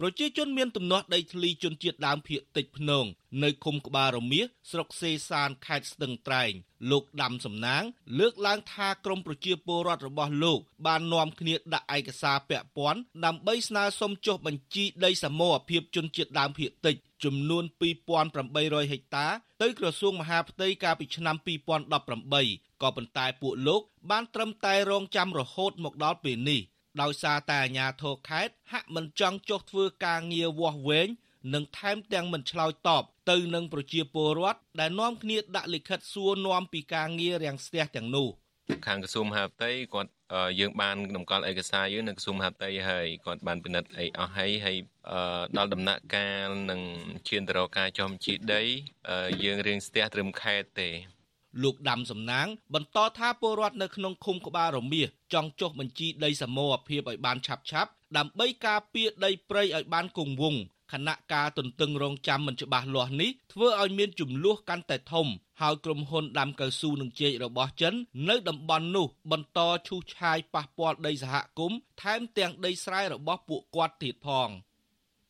ប្រជាជនមានទំនាស់ដីធ្លីជនជាតិដើមភាគតិចភ្នងនៅឃុំក្បាលរមៀសស្រុកសេសានខេត្តស្ទឹងត្រែងលោកដាំសំណាង លើកឡើងថាក្រមប្រជាពលរដ្ឋរបស់លោក បាននាំគ្នាដាក់ឯកសារពាក់ព័ន្ធដើម្បីស្នើសុំចុះបញ្ជីដីសមរភាពជនជាតិដើមភាគតិច ចំនួន2800ហិកតា ទៅក្រសួងមហាផ្ទៃកាលពីឆ្នាំ2018ក៏ប៉ុន្តែពួកលោក បានត្រឹមតែរងចាំរហូតមកដល់ពេលនេះដោយសារតែអាជ្ញាធរខេត្តហាក់មិនចង់ចុះធ្វើការងារវាស់វែងនិងថែមទាំងមិនឆ្លើយតបទៅនឹងប្រជាពលរដ្ឋដែលនាំគ្នាដាក់លិខិតសួរនាំពីការងាររាំងស្ទះទាំងនោះ ខាងក្រសួងមហាផ្ទៃគាត់យើងបានតម្កល់ឯកសារយើងនៅក្រសួងមហាផ្ទៃហើយគាត់បានពិនិត្យអីអស់ហើយហើយដល់ដំណាក់កាលនឹងឈានទៅរកការចុះបញ្ជីដី យើងរៀងស្ទះត្រឹមខេត្តទេលោកដាំសំណាង បន្តថាពលរដ្ឋនៅក្នុងឃុំក្បាលរមៀសចង់ចុះបញ្ជីដីសមរភាពឲ្យបានឆាប់ឆាប់ដើម្បីការពារដីព្រៃឲ្យបានគង់វង្ស ខណៈការទន្ទឹងរង់ចាំមិនច្បាស់លាស់នេះធ្វើឲ្យមានចំនួនកាន់តែធំហើយក្រុមហ៊ុនដាំកៅស៊ូនឹងជែករបស់ចិននៅតំបន់នោះបន្តឈូសឆាយប៉ះពាល់ដីសហគមន៍ថែមទាំងដីស្រែរបស់ពួកគាត់ទៀតផង។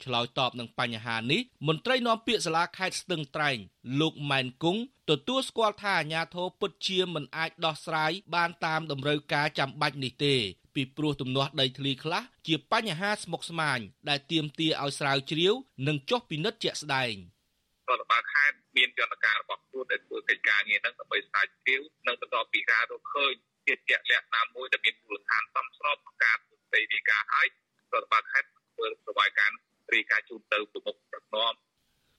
ឆ្លើយតបនឹងបញ្ហានេះមន្ត្រីនាំពាក្យសាលាខេត្តស្ទឹងត្រែងលោកម៉ែនគង់ទទួលស្គាល់ថាអាញាធរពុតជាមិនអាចដោះស្រាយបានតាមតម្រូវការចាំបាច់នេះទេ ពីព្រោះទំនាស់ដីធ្លីខ្លះជាបញ្ហាស្មុគស្មាញដែលទាមទារឲ្យស្រាវជ្រាវ និងចុះពិនិត្យជាក់ស្ដែងរដ្ឋបាលខេត្តមានយន្តការរបស់ខ្លួនដែលធ្វើកិច្ចការងារហ្នឹងដើម្បីស្រាវជ្រាវនិងបន្តពីការរកឃើញជាជាក់លាក់ណាមួយដែលមានមូលដ្ឋានសមស្របក្នុងការធ្វើសេរីការឲ្យរដ្ឋបាលខេត្តធ្វើរបាយការណ៍រាយការណ៍ជូនទៅប្រមុខប្រណម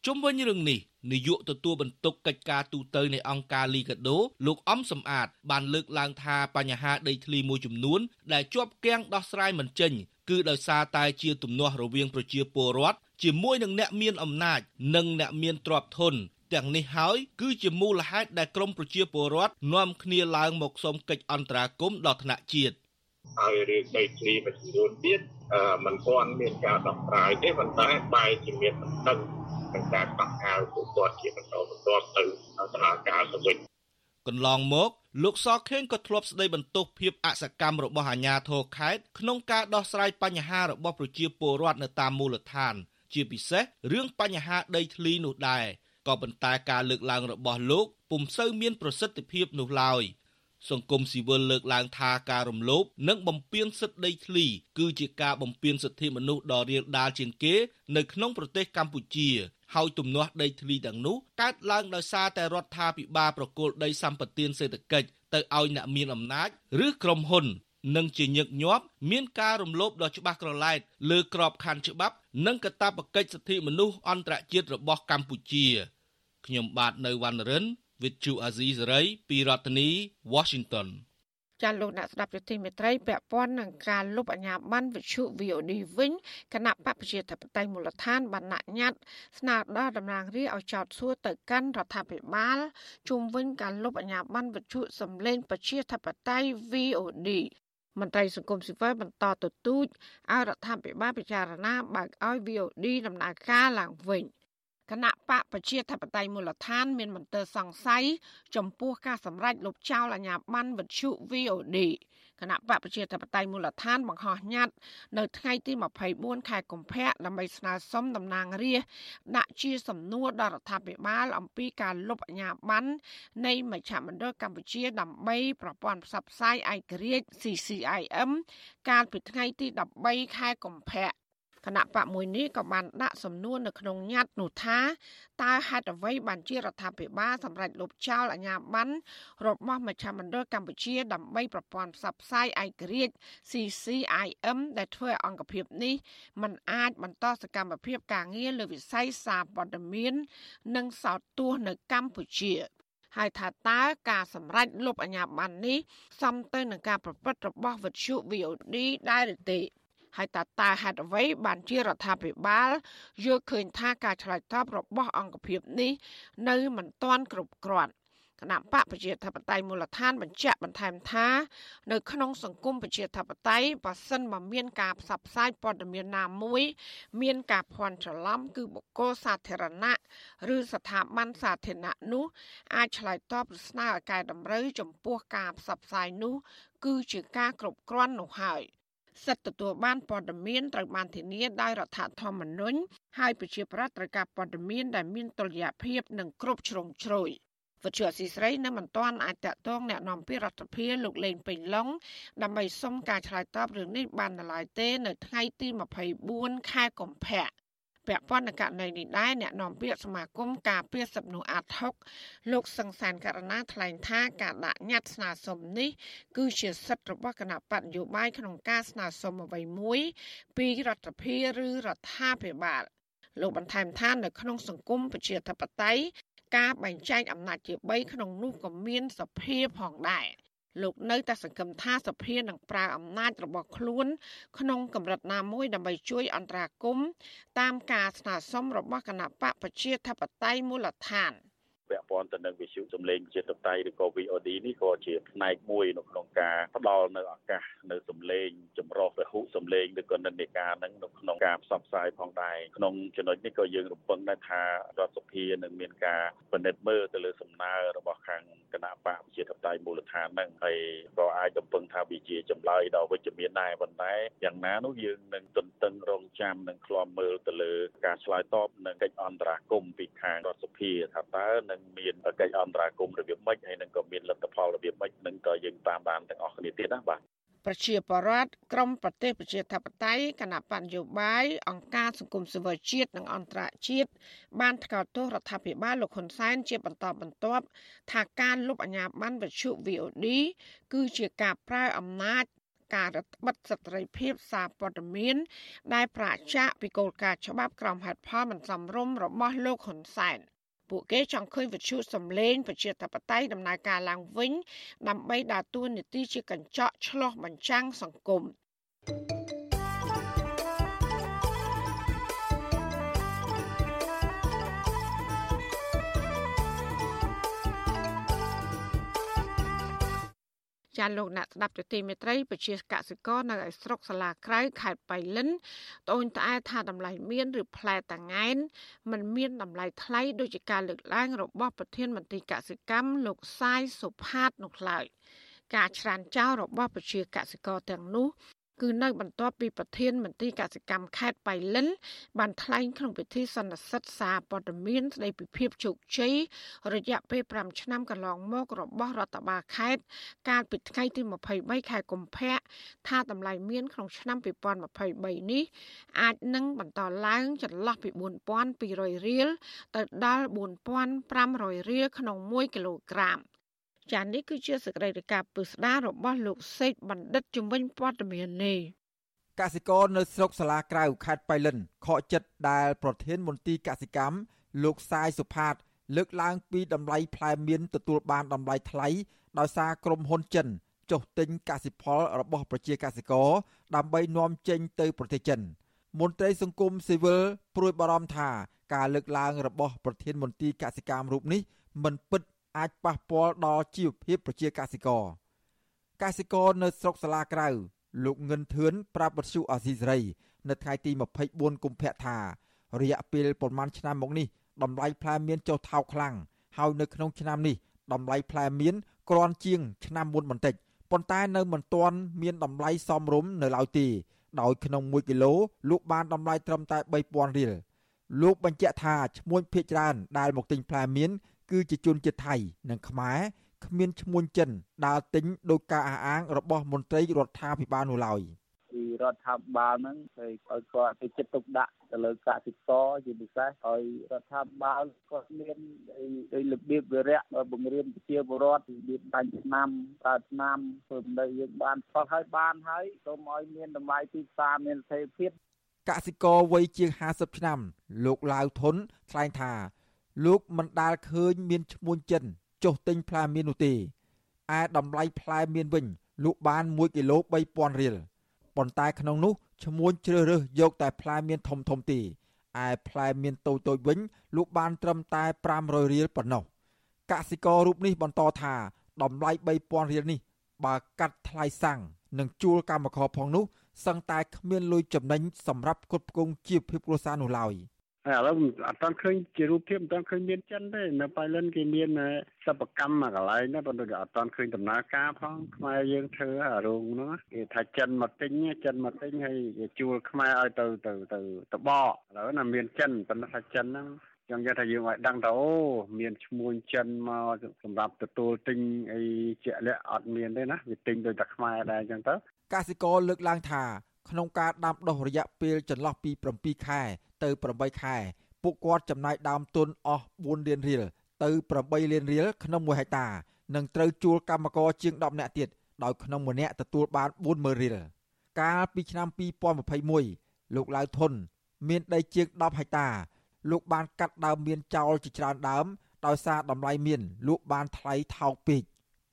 ជុំវិញរឿងនេះនាយកទទួលបន្ទុកកិច្ចការទូតនៃអង្គការលីកាដូលោកអំសំអាត បានលើកឡើងថាបញ្ហាដីធ្លីមួយចំនួន ដែលជាប់គាំងដោះស្រាយមិនចេញគឺដោយសារតែជាទំនាស់រវាងប្រជាពលរដ្ឋជាមួយនឹងអ្នកមានអំណាច និងអ្នកមានទ្រព្យធនទាំងនេះហើយគឺជាមូលហេតុដែលក្រមប្រជាពលរដ្ឋនាំគ្នាឡើងមកសុំកិច្ចអន្តរាគមន៍ដល់ថ្នាក់ជាតិហើយរឿងដីធ្លីមួយចំនួនទៀតมันទាន់មានការដោះស្រាយទេប៉ុន្តែបែរជាមានបណ្ដឹងក្នុងការកោះហៅពួកគាត់ជាបន្តបន្ទាប់ទៅសាលាការទៅវិញកន្លងមកលោកសខេងក៏ធ្លាប់ស្ដីបន្ទោសភាពអសកម្មរបស់អាជ្ញាធរខេត្តក្នុងការដោះស្រាយបញ្ហារបស់ប្រជាពលរដ្ឋនៅតាមមូលដ្ឋាន ជាពិសេសរឿងបញ្ហាដីធ្លីនោះដែរក៏ប៉ុន្តែការលើកឡើងរបស់លោកពុំសូវមានប្រសិទ្ធភាពនោះឡើយសង្គមស៊ីវិលលើកឡើងថាការរំលោភនិងបំពានសិទ្ធិដីធ្លីគឺជាការបំពានសិទ្ធិមនុស្សដ៏រាលដាលជាងគេ នៅក្នុងប្រទេសកម្ពុជា ហើយទំនាស់ដីធ្លីទាំងនោះកើតឡើងដោយសារតែរដ្ឋាភិបាលប្រគល់ដីសម្បត្តិសេដ្ឋកិច្ចទៅឲ្យអ្នកមានអំណាចឬក្រុមហ៊ុននិងជាញឹកញាប់មានការរំលោភដ៏ច្បាស់ក្រឡែតលើក្របខ័ណ្ឌច្បាប់និងកាតព្វកិច្ចសិទ្ធិមនុស្សអន្តរជាតិរបស់កម្ពុជាខ្ញុំបាទនៅវណ្ណរិនវិទ្យុអាស៊ីសេរីពីរដ្ឋធានី Washington ចាលោកអ្នកស្ដាប់យុតិមេត្រីពាក់ព័ន្ធនឹងការលុបអាញាប័ណ្ណវិទ្យុ VOD វិញគណៈបព្វប្រជាធិបតេយ្យមូលដ្ឋានបានណាក់ញត្តិស្នើដល់តំណាងរាស្ត្រឲ្យចោទសួរទៅកាន់រដ្ឋាភិបាលជុំវិញការលុបអាញាប័ណ្ណវិទ្យុសំឡេងប្រជាធិបតេយ្យ VOD មន្ត្រីសង្គមស៊ីវិលបន្តទទូចឲ្យរដ្ឋាភិបាលពិចារណាបើកឲ្យ VOD ដំណើរការឡើងវិញ។ គណៈបកប្រជាធិបតេយ្យមូលដ្ឋាន មានមន្ទិលសង្ស័យចំពោះការសម្រេចលុបចោលអាញាប័ណ្ណវិទ្យុ VOD គណៈបកប្រជាធិបតេយ្យមូលដ្ឋានបង្ហោះញត្តិនៅថ្ងៃទី24ខែកុម្ភៈដើម្បីស្នើសុំតំណាងរាស្ត្រដាក់ជាសំណួរដល់រដ្ឋាភិបាលអំពីការលុបអាជ្ញាប័ណ្ណនៃមជ្ឈមណ្ឌលកម្ពុជាដើម្បីប្រព័ន្ធផ្សព្វផ្សាយឯករាជ្យ CCIM កាលពីថ្ងៃទី13ខែកុម្ភៈ គណៈបកមួយនេះក៏បានដាក់សំណួរនៅក្នុងញត្តិនោះថាតើហេតុអ្វីបានជារដ្ឋាភិបាលសម្រេចលុបចោលអាជ្ញាប័ណ្ណរបស់មជ្ឈមណ្ឌលកម្ពុជា ដើម្បីប្រព័ន្ធផ្សព្វផ្សាយឯករាជ្យ CCIM ដែលធ្វើឲ្យអង្គភាពនេះมันអាចបន្តសកម្មភាពការងារលើវិស័យសារព័ត៌មាន និងសោតទស្សន៍នៅកម្ពុជាហើយថាតើការសម្រេចលុបអាជ្ញាប័ណ្ណនេះសមទៅនឹងការប្រព្រឹត្តរបស់វិទ្យុ VOD ដែរឬទេ ហើយតើតើហេតុអ្វីបានជារដ្ឋាភិបាលយល់ឃើញថាការឆ្លើយតបរបស់អង្គភាពនេះនៅមិនទាន់គ្រប់គ្រាន់គណៈបកប្រជាធិបតេយ្យមូលដ្ឋានបញ្ជាក់បន្ថែមថា នៅក្នុងសង្គមប្រជាធិបតេយ្យបើសិនមកមានការផ្សព្វផ្សាយព័ត៌មានណាមួយ មានការភ័ន្តច្រឡំគឺបុគ្គលសាធារណៈឬស្ថាប័នសាធារណៈនោះអាចឆ្លើយតបឬស្នើឲ្យកែតម្រូវចំពោះការផ្សព្វផ្សាយនោះ គឺជាការគ្រប់គ្រាន់នោះហើយ សិទ្ធិទទួលបានព័ត៌មានត្រូវបានធានាដោយរដ្ឋធម្មនុញ្ញហើយប្រជាប្រដ្ឋត្រូវការព័ត៌មានដែលមានតុល្យភាពនិងគ្រប់ជ្រុងជ្រោយវិទ្យុអសីស្រីនៅមិនទាន់អាចតតងแนะនាំពាក្យរដ្ឋាភិបាលលោកលេងពេញឡុងដើម្បីសុំការឆ្លើយតបរឿងនេះបាននៅឡើយទេ នៅថ្ងៃទី24ខែកុម្ភៈ ពាក់ព័ន្ធនឹងករណីនេះដែរអ្នកនាំពាក្យសមាគមការពារសិទ្ធិមនុស្សអាត់ហុកលោកសង្សានករណាថ្លែងថាការដាក់ញត្តិស្នើសុំនេះគឺជាសិទ្ធិរបស់គណៈបកនយោបាយក្នុងការស្នើសុំអ្វីមួយ ពីរដ្ឋាភិបាលឬរដ្ឋាភិបាលលោកបន្ថែមថានៅក្នុងសង្គមប្រជាធិបតេយ្យការបែងចែកអំណាចជា3ក្នុងនោះក៏មានសភាផងដែរ លោកនៅតែសង្ឃឹមថាសភានឹងប្រើអំណាចរបស់ខ្លួន ក្នុងកម្រិតណាមួយដើម្បីជួយអន្តរាគមន៍តាមការស្នើសុំរបស់គណៈបកប្រជាធិបតេយ្យមូលដ្ឋាន។ ពាក់ព័ន្ធទៅនឹងវិទ្យុសំឡេងជាតបតៃឬក៏ VOD នេះក៏ជាផ្នែកមួយនៅក្នុងការផ្ដល់នៅឱកាសនៅសំឡេងចម្រុះពហុសំឡេងឬក៏និន្នាការហ្នឹងនៅក្នុងការផ្សព្វផ្សាយផងដែរក្នុងចំណុចនេះក៏យើងរំពឹងដែរថារដ្ឋសភានឹងមានការពិនិត្យមើលទៅលើសំណើរបស់ខាងគណៈបកជាតបតៃមូលដ្ឋានហ្នឹងហើយក៏អាចរំពឹងថាវាជាចម្លើយដ៏វិជ្ជមានដែរប៉ុន្តែយ៉ាងណានោះយើងនឹងទន្ទឹងរង់ចាំនិងឃ្លាំមើលទៅលើការឆ្លើយតបនឹងកិច្ចអន្តរាគមន៍ពីខាងរដ្ឋសភាថាតើនឹងមានកិច្ចអន្តរាគមន៍របៀបម៉េចហើយនឹងក៏មានលទ្ធផលរបៀបម៉េចនឹងក៏យើងតាមដានទាំងអស់គ្នាទៀតណាបាទប្រជាបរតក្រមប្រទេសប្រជាធិបតេយ្យគណៈបញ្ញោបាយអង្គការសង្គមស៊ីវិលជាតិនិងអន្តរជាតិបានថ្កោលទោសរដ្ឋាភិបាលលោកហ៊ុនសែនជាបន្តបន្ទាប់ថាការលុបអាញាប័ណ្ណវិទ្យុ VOD គឺជាការប្រើអំណាចការរដ្ឋបិទសិទ្ធិសេរីភាពសារព័ត៌មាន ដែលប្រជាពីគោលការណ៍ច្បាប់ក្រមហេតុផលមិនសមរម្យរបស់លោកហ៊ុនសែន ពួកគេចង់ឃើញវិទ្យុសំឡេងប្រជាធិបតេយ្យដំណើរការឡើងវិញ ដើម្បីដើរតួនាទីជាកញ្ចក់ឆ្លុះបញ្ចាំងសង្គម thank you ចាលោកអ្នកស្ដាប់ទទីមេត្រីពជាកសិករនៅឯស្រុកសាឡាក្រៅខេត្តបៃលិនត្អូញត្អែថាតម្លៃមានឬផ្លែតាងែនมันមានតម្លៃថ្លៃដូចជាការលើកឡើងរបស់ប្រធានមន្ត្រីកសិកម្មលោកសាយសុផាតនោះឡើយការច្រានចោលរបស់ពជាកសិករទាំងនោះ គឺនៅបន្ទាប់ពីប្រធានមន្ត្រីកសិកម្មខេត្តបៃលិន បានថ្លែងក្នុងពិធីសន្និសីទសារព័ត៌មានស្ដីពីភាពជោគជ័យរយៈពេល5ឆ្នាំកន្លងមករបស់រដ្ឋបាលខេត្តកាលពីថ្ងៃទី23ខែកុម្ភៈថាតម្លៃមានក្នុងឆ្នាំ2023នេះអាចនឹងបន្តឡើងចន្លោះពី4200រៀលទៅដល់4500រៀលក្នុង1គីឡូក្រាម ចា៎នេះគឺជាសកម្មភាពពិស្ដាររបស់លោកសេកបណ្ឌិតជំនាញព័ត៌មាននេះកសិករនៅស្រុកសាលាក្រៅខេត្តបៃលិនខកចិត្តដែលប្រធានមន្ទីរកសិកម្មលោកសាយសុផាត លើកឡើងពីតម្លៃផ្លែមៀនទទួលបានតម្លៃថ្លៃដោយសារក្រុមហ៊ុនចិនចុះទិញកសិផលរបស់ប្រជាកសិករដើម្បីនាំចេញទៅប្រទេសចិនមន្ត្រីសង្គមស៊ីវិលព្រួយបារម្ភថាការលើកឡើងរបស់ប្រធានមន្ទីរកសិកម្មរូបនេះមិនពិត អាចប៉ះពាល់ដល់ជីវភាពប្រជាកសិករកសិករនៅស្រុកសាលាក្រៅ លោកងិនធឿនប្រាប់បទសុអាស៊ីសេរី នៅថ្ងៃទី24កុម្ភៈថារយៈពេលប្រមាណឆ្នាំមកនេះតម្លៃផ្លែមៀនចុះថោកខ្លាំងហើយនៅក្នុងឆ្នាំនេះតម្លៃផ្លែមៀនក្រាន់ជាង ឆ្នាំមុនបន្តិចប៉ុន្តែនៅមិនទាន់មានតម្លៃសមរម្យនៅឡើយទេដោយក្នុង1គីឡូលក់បានតម្លៃត្រឹមតែ3000រៀលលោកបញ្ជាក់ថាឈ្មួញភៀកច្រើនដែលមកទិញផ្លែមៀន គឺជាជនជាតិថៃនិងខ្មែរគ្មានឈ្មួញចិនដើរទិញដោយការអះអាងរបស់មន្ត្រីរដ្ឋាភិបាលនោះឡើយ។ពីរដ្ឋាភិបាលហ្នឹងឲ្យឲ្យគាត់ទៅចិត្តទុកដាក់ទៅលើកសិករជាពិសេសឲ្យរដ្ឋាភិបាលគាត់មានអីរបៀបវិរៈបង្រៀនប្រជាពលរដ្ឋរបៀបបាញ់ឆ្នាំប្រើឆ្នាំធ្វើនៅយើងបានផុសឲ្យបានហើយសូមឲ្យមានតម្លៃទីផ្សារមានស្ថិរភាពកសិករវ័យជាង50ឆ្នាំលោកឡាវធុនថ្លែងថា លោកមិនដាល់ឃើញមានឈ្មោះចិនចុះទិញផ្លែមៀននោះទេឯតម្លៃផ្លែមៀនវិញលក់បាន1គីឡូ3000រៀលប៉ុន្តែក្នុងនោះឈ្មួញជ្រើសរើសយកតែផ្លែមៀនធំធំទេឯផ្លែមៀនតូចតូចវិញលក់បានត្រឹមតែ500រៀលប៉ុណ្ណោះកសិកររូបនេះបន្តថាតម្លៃ3000រៀលនេះ បើកាត់ថ្លៃសាំងនិងជួលកម្មករផងនោះសឹងតែគ្មានលុយចំណេញសម្រាប់គ្រប់គ្រងជីវភាពគ្រួសារនោះឡើយ។ ហើយឥឡូវអត់ទាន់ឃើញជារូបភាពអត់ទាន់ឃើញមានចិនទេនៅប៉ៃលិនគេមានសិប្បកម្មមួយកន្លែងណាប៉ុន្តែអត់ទាន់ឃើញដំណើរការផងខ្មែរយើងធ្វើអារោងហ្នឹងគេថាចិនមកទិញចិនមកទិញហើយជួលខ្មែរឲ្យទៅទៅទៅតបកឥឡូវណាមានចិនប៉ុន្តែថាចិនហ្នឹងចឹងយកថាយើងឲ្យដឹងថាអូមានឈ្មោះចិនមកសម្រាប់ទទួលទិញអីជាក់លាក់អត់មានទេណាវាទិញដោយតែខ្មែរដែរចឹងទៅកសិករលើកឡើងថា ក្នុងការដាំដុះរយៈពេលចន្លោះពី7ខែ ទៅ8ខែ ពួកគាត់ចំណាយដើមទុនអស់4លានរៀលទៅ8លានរៀលក្នុង1ហិកតានិងត្រូវជួលកម្មករជាង10នាក់ទៀតដោយក្នុងម្នាក់ទទួលបាន40000រៀលកាលពីឆ្នាំ2021លោកឡៅធុនមានដីជាង10ហិកតា លោកបានកាត់ដើមមានចោលជាច្រើនដើមដោយសារតម្លៃមានលក់បានថ្លៃថោកពេក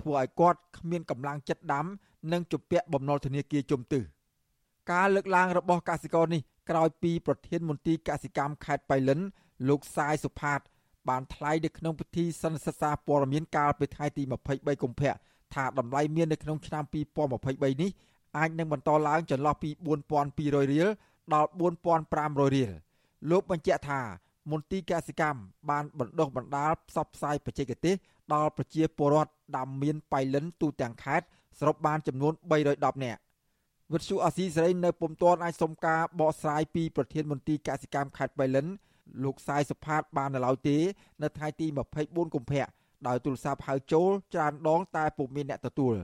ធ្វើឲ្យគាត់គ្មានកម្លាំងចិត្តដាំនិងជំពាក់បំណុលធនាគារជំទឹះ ការលើកឡើងរបស់កសិករនេះក្រោយពីប្រធានមន្ទីរកសិកម្មខេត្តបៃលិន លោកសាយសុផាត បានថ្លែងនៅក្នុងពិធីសន្និសីទសារព័ត៌មានកាលពីថ្ងៃទី23កុម្ភៈថាតម្លៃមាននៅក្នុងឆ្នាំ2023នេះអាចនឹងបន្តឡើងចន្លោះពី4200រៀលដល់4500រៀលលោកបញ្ជាក់ថាមន្ទីរកសិកម្មបានបណ្ដុះបណ្ដាលផ្សព្វផ្សាយបច្ចេកទេសដល់ប្រជាពលរដ្ឋដាំមៀនបៃលិនទូទាំងខេត្តសរុបបានចំនួន310នាក់ វិទ្យុអាស៊ីសេរីនៅពុំទាន់អាចសុំការបកស្រាយពីប្រធានមន្ទីរកសិកម្មខេត្តបៃលិនលោកសាយសុផាតបាននៅឡើយទេ នៅថ្ងៃទី24កុម្ភៈដោយទូរស័ព្ទហៅចូលច្រើនដងតែពុំមានអ្នកទទួល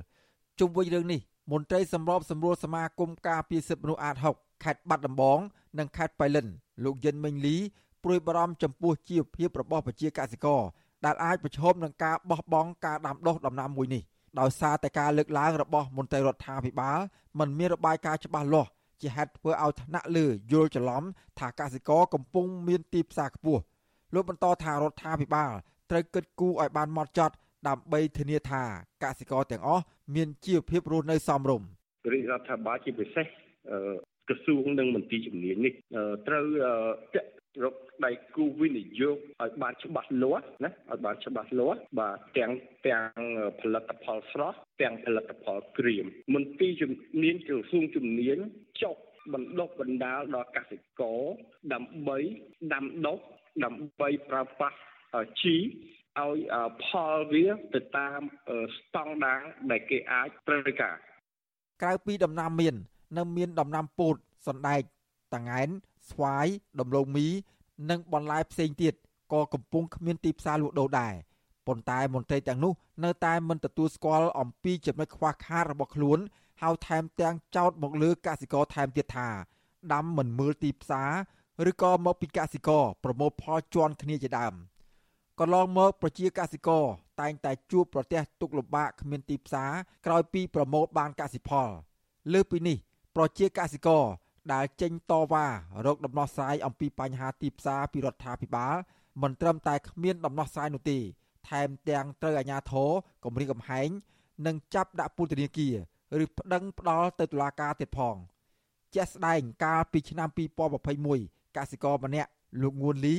ជុំវិញរឿងនេះមន្ត្រីសម្របសម្រួលសមាគមការពារសិទ្ធិមនុស្សអាត6ខេត្តបាត់ដំបងនិងខេត្តបៃលិន លោកយិនមេងលីព្រួយបារម្ភចំពោះជីវភាពរបស់ប្រជាកសិករដែលអាចប្រឈមនឹងការបោះបង់ការដាំដុះដំណាំមួយនេះ។ ដោយសារតែការលើកឡើងរបស់មន្ត្រីរដ្ឋាភិបាលមិនមានរបាយការណ៍ច្បាស់លាស់ជាហេតុធ្វើឲ្យថ្នាក់លើយល់ច្រឡំថាកសិករកំពុងមានទីផ្សារខ្ពស់លោកបន្តថារដ្ឋាភិបាលត្រូវគិតគូរឲ្យបានម៉ត់ចត់ដើម្បីធានាថាកសិករទាំងអស់មានជីវភាពរស់នៅសមរម្យរាជរដ្ឋាភិបាលជាពិសេសក្រសួងនិងមន្ទីរជំនាញនេះត្រូវតាក់ រកដៃគូវិនិយោគឲ្យបានច្បាស់លាស់ណាឲ្យបានច្បាស់លាស់បាទទាំងទាំងផលិតផលស្រស់ទាំងផលិតផលក្រៀមមន្ទីរជំនាញក្រសួងជំនាញចុះបណ្ដុះបណ្ដាលដល់កសិករដើម្បីដាំដុះដើម្បីប្រើប្រាស់ជីឲ្យផលវាទៅតាមស្តង់ដារដែលគេអាចត្រូវការក្រៅពីដំណាំមៀននៅមានដំណាំពោតសណ្ដែកតង្ហែន ស្វាយដំឡូងមី និងបន្លែផ្សេងទៀតក៏កំពុងគ្មានទីផ្សារលក់ដូរដែរប៉ុន្តែមន្ត្រីទាំងនោះនៅតែមិនទទួលស្គាល់អំពីចំណុចខ្វះខាតរបស់ខ្លួនហើយថែមទាំងចោទមកលើកសិករថែមទៀតថាដាំមិនមើលទីផ្សារឬក៏មកពីកសិករប្រមូលផលជន់គ្នាជាដើមកន្លងមកប្រជាកសិករតែងតែជួបប្រទះទុកលំបាកគ្មានទីផ្សារក្រោយពីប្រមូលបានកសិផលលើពីនេះប្រជាកសិករ ដែលចេញតវ៉ារកដំណោះស្រាយអំពីបញ្ហាទីផ្សារពីរដ្ឋាភិបាលមិនត្រឹមតែគ្មានដំណោះស្រាយនោះទេថែមទាំងត្រូវអាជ្ញាធរគម្រាមកំហែងនិងចាប់ដាក់ពន្ធនាគារឬប្តឹងផ្ដាល់ទៅតុលាការទៀតផងជាក់ស្ដែងកាលពីឆ្នាំ2021កសិករម្នាក់លោកងួនលី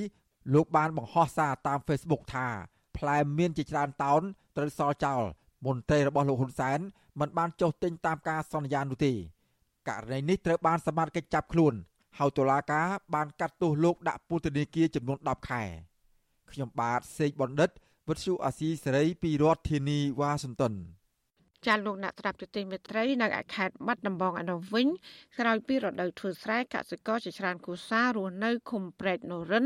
លោកបានបង្ហោះសារតាម Facebook ថាផ្លែមានជាច្រើនតោនត្រូវសល់ចោលមន្ត្រីរបស់លោកហ៊ុនសែនមិនបានចុះទិញតាមការសន្យានោះទេ ករណីនេះត្រូវបានសមត្ថកិច្ចចាប់ខ្លួនហើយតុលាការបានកាត់ទោសលោកដាក់ពន្ធនាគារចំនួន10ខែខ្ញុំបាទសេកបណ្ឌិតវិទ្យុអាស៊ីសេរីពីរដ្ឋធានីវ៉ាស៊ីនតោនចាលោកអ្នកត្រាប់ទទីមេត្រីនៅឯខេត្តបាត់ដំបងឯនោះវិញក្រោយពីរដូវធ្វើស្រែកសិករជាច្រើនគូសារស់នៅឃុំព្រែកនរិន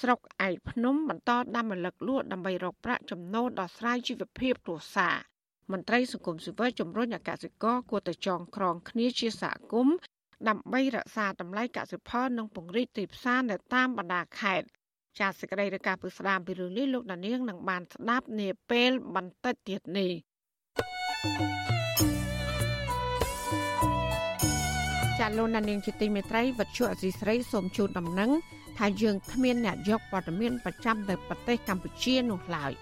ស្រុកឯកភ្នំបន្តដាំម្លឹកលក់ដើម្បីរកប្រាក់ចំណូលដល់ស្រ័យជីវភាពគ្រួសារ មន្ត្រីសង្គមស៊ីវិលជំរុញឲ្យកសិករគួរតែចងក្រងគ្នាជាសហគមន៍ដើម្បីរក្សាតម្លៃកសិផលនិងពង្រីកទីផ្សារនៅតាមបណ្ដាខេត្តចាសសេចក្តីរាយការណ៍ពីស្ដាមពីរឿងនេះលោកដានៀងនឹងបានស្ដាប់នាពេលបន្តិចទៀតនេះចាលោកដានៀងជាទីមេត្រីវັດជុអសីស្រីសូមជូនដំណឹងថាយើងគ្មានអ្នកយកព័ត៌មានប្រចាំនៅប្រទេសកម្ពុជានោះឡើយ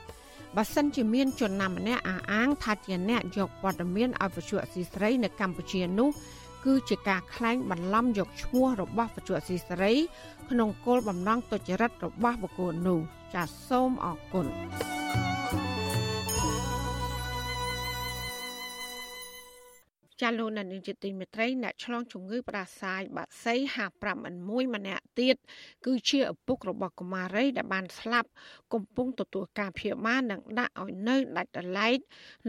បើសិនជាមានជនណាម្នាក់អះអាងថាជាអ្នកយកព័ត៌មានឲ្យវិទ្យុអសីស្រីនៅកម្ពុជានោះគឺជាការក្លែងបន្លំយកឈ្មោះរបស់វិទ្យុអសីស្រី ក្នុងគោលបំណងទុច្ចរិតរបស់បុគ្គលនោះចាសសូមអរគុណ ចាលោកនានីជាទីមេត្រីអ្នកឆ្លងជំងឺផ្ដាសាយបាក់សី H5N1 ម្នាក់ទៀតគឺជាឪពុករបស់កុមារីដែលបានស្លាប់កំពុងទទួលការព្យាបាលនិងដាក់ឲ្យនៅដាច់ដライ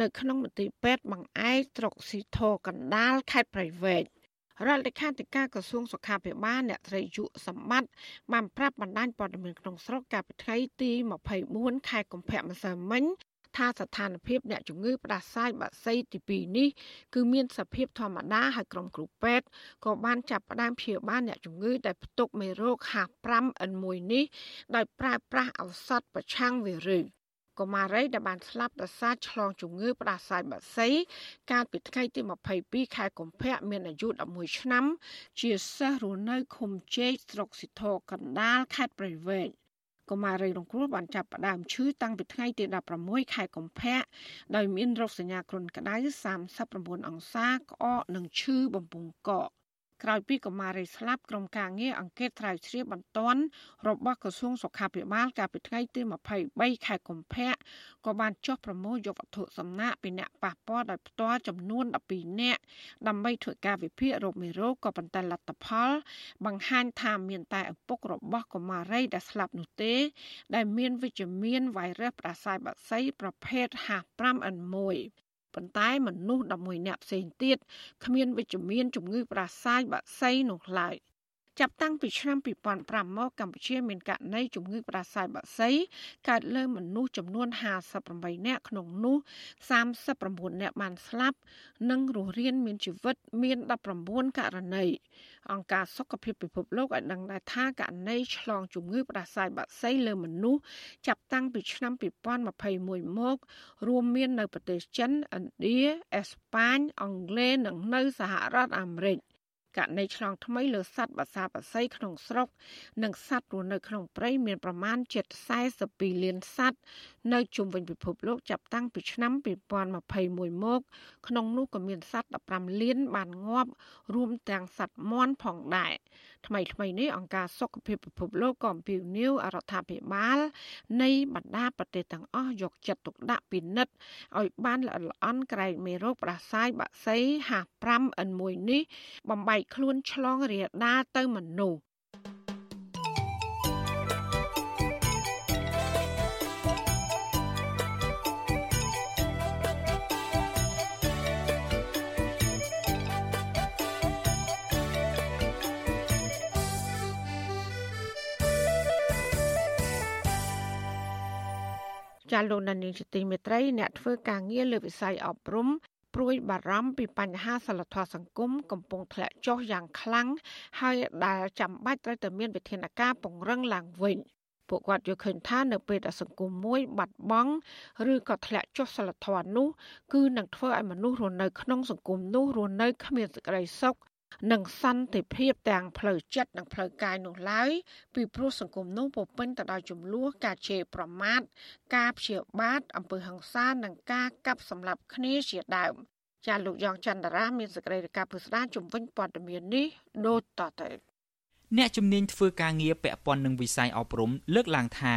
នៅក្នុងមន្ទីរពេទ្យបង្អែកស្រុកស៊ីធរកណ្ដាលខេត្តព្រៃវែងរដ្ឋលេខាធិការក្រសួងសុខាភិបាលអ្នកត្រីយុសម្បត្តិបានប្រាប់បណ្ដាញព័ត៌មានក្នុងស្រុកកាលពីថ្ងៃទី24ខែកុម្ភៈម្សិលមិញ ថាស្ថានភាពអ្នកជំងឺផ្ដាសាយបាក់សីទី2នេះគឺមានសភាពធម្មតាហើយក្រុមគ្រូពេទ្យក៏បានចាប់ផ្ដើមព្យាបាលអ្នកជំងឺដែលផ្ទុកមេរោគ H5N1 នេះដោយប្រើប្រាស់ឱសថប្រឆាំងវីរុសកុមារីដែលបានស្លាប់ដោយសារឆ្លងជំងឺផ្ដាសាយបាក់សីកាលពីថ្ងៃទី22ខែកុម្ភៈមានអាយុ11ឆ្នាំ ជាសិស្សរស់នៅឃុំជែកស្រុកសិទ្ធរកណ្ដាលខេត្តព្រៃវែង កុមារីរងគ្រោះបានចាប់ផ្ដើមឈឺតាំងពីថ្ងៃទី16ខែកុម្ភៈដោយមានរោគសញ្ញាគ្រុនក្តៅ39អង្សាក្អកនិងឈឺបំពង់កក ក្រោយពីកុមារីស្លាប់ក្រុមការងារអង្កេតស្រាវជ្រាវបន្ទាន់របស់ក្រសួងសុខាភិបាលកាលពីថ្ងៃទី23ខែកុម្ភៈក៏បានចុះប្រមូលយកវត្ថុសំណាកពីអ្នកប៉ះពាល់ដោយផ្ទាល់ចំនួន12នាក់ដើម្បីធ្វើការវិភាគរោគមេរោគក៏ប៉ុន្តែលទ្ធផល បង្ហាញថាមានតែឪពុករបស់កុមារីដែលស្លាប់នោះទេ ដែលមានវិជ្ជមានវ៉ៃរុសផ្ដាសាយបាក់សីប្រភេទ H5N1 ប៉ុន្តែមនុស្ស11នាក់ផ្សេងទៀតគ្មានវិជ្ជមានជំងឺផ្ដាសាយបាក់សីនោះឡើយ ចាប់តាំងពីឆ្នាំ2005មកកម្ពុជាមានករណីជំងឺផ្ដាសាយបាក់សីកើតលើមនុស្សចំនួន58នាក់ក្នុងនោះ39នាក់បានស្លាប់ និងរស់រានមានជីវិតមាន19ករណីអង្គការសុខភាពពិភពលោកឲ្យដឹងដែរថាករណីឆ្លងជំងឺផ្ដាសាយបាក់សីលើមនុស្សចាប់តាំងពីឆ្នាំ2021មក រួមមាននៅប្រទេសចិនឥណ្ឌាអេស្ប៉ាញអង់គ្លេសនិងនៅសហរដ្ឋអាមេរិក ករណីឆ្លងថ្មីលើសត្វបសាបក្សីក្នុងស្រុក និងសត្វរស់នៅក្នុងព្រៃមានប្រមាណជិត42លានសត្វនៅជុំវិញពិភពលោកចាប់តាំងពីឆ្នាំ2021មក ក្នុងនោះក៏មានសត្វ15លានបានងាប់រួមទាំងសត្វមាន់ផងដែរថ្មីថ្មីនេះអង្គការសុខភាពពិភពលោកក៏អំពាវនាវរដ្ឋាភិបាល នៃបណ្ដាប្រទេសទាំងអស់យកចិត្តទុកដាក់ពិនិត្យឲ្យបានល្អិតល្អន់ក្រែងមេរោគផ្ដាសាយបាក់សី H5N1 នេះបំបែកខ្លួនឆ្លងរាលដាលទៅមនុស្សចាលោកនានីជាទីមេត្រីអ្នកធ្វើការងារលើវិស័យអប់រំ ព្រួយបារម្ភពីបញ្ហាសិលធម៌សង្គមកំពុងធ្លាក់ចុះយ៉ាងខ្លាំងហើយដែលចាំបាច់ត្រូវតែមានវិធានការពង្រឹងឡើងវិញពួកគាត់យល់ឃើញថានៅពេលដែលសង្គមមួយបាត់បង់ឬក៏ធ្លាក់ចុះសិលធម៌នោះគឺនឹងធ្វើឲ្យមនុស្សរស់នៅក្នុងសង្គមនោះរស់នៅគ្មានសេចក្តីសុខ និងសន្តិភាពទាំងផ្លូវចិត្តនិងផ្លូវកាយនោះឡើយពីព្រោះសង្គមនោះពោពេញទៅដោយចំនួនការជេរប្រមាថការព្យាបាទអំពើហិង្សានិងការកាប់សម្លាប់គ្នាជាដើមចាលោកយ៉ងច័ន្ទរាមានសេចក្តីរាយការណ៍ពុស្ដាជំវិញព័ត៌មាននេះដូចតទៅអ្នកជំនាញធ្វើការងារពាក់ព័ន្ធនឹងវិស័យអប់រំលើកឡើងថា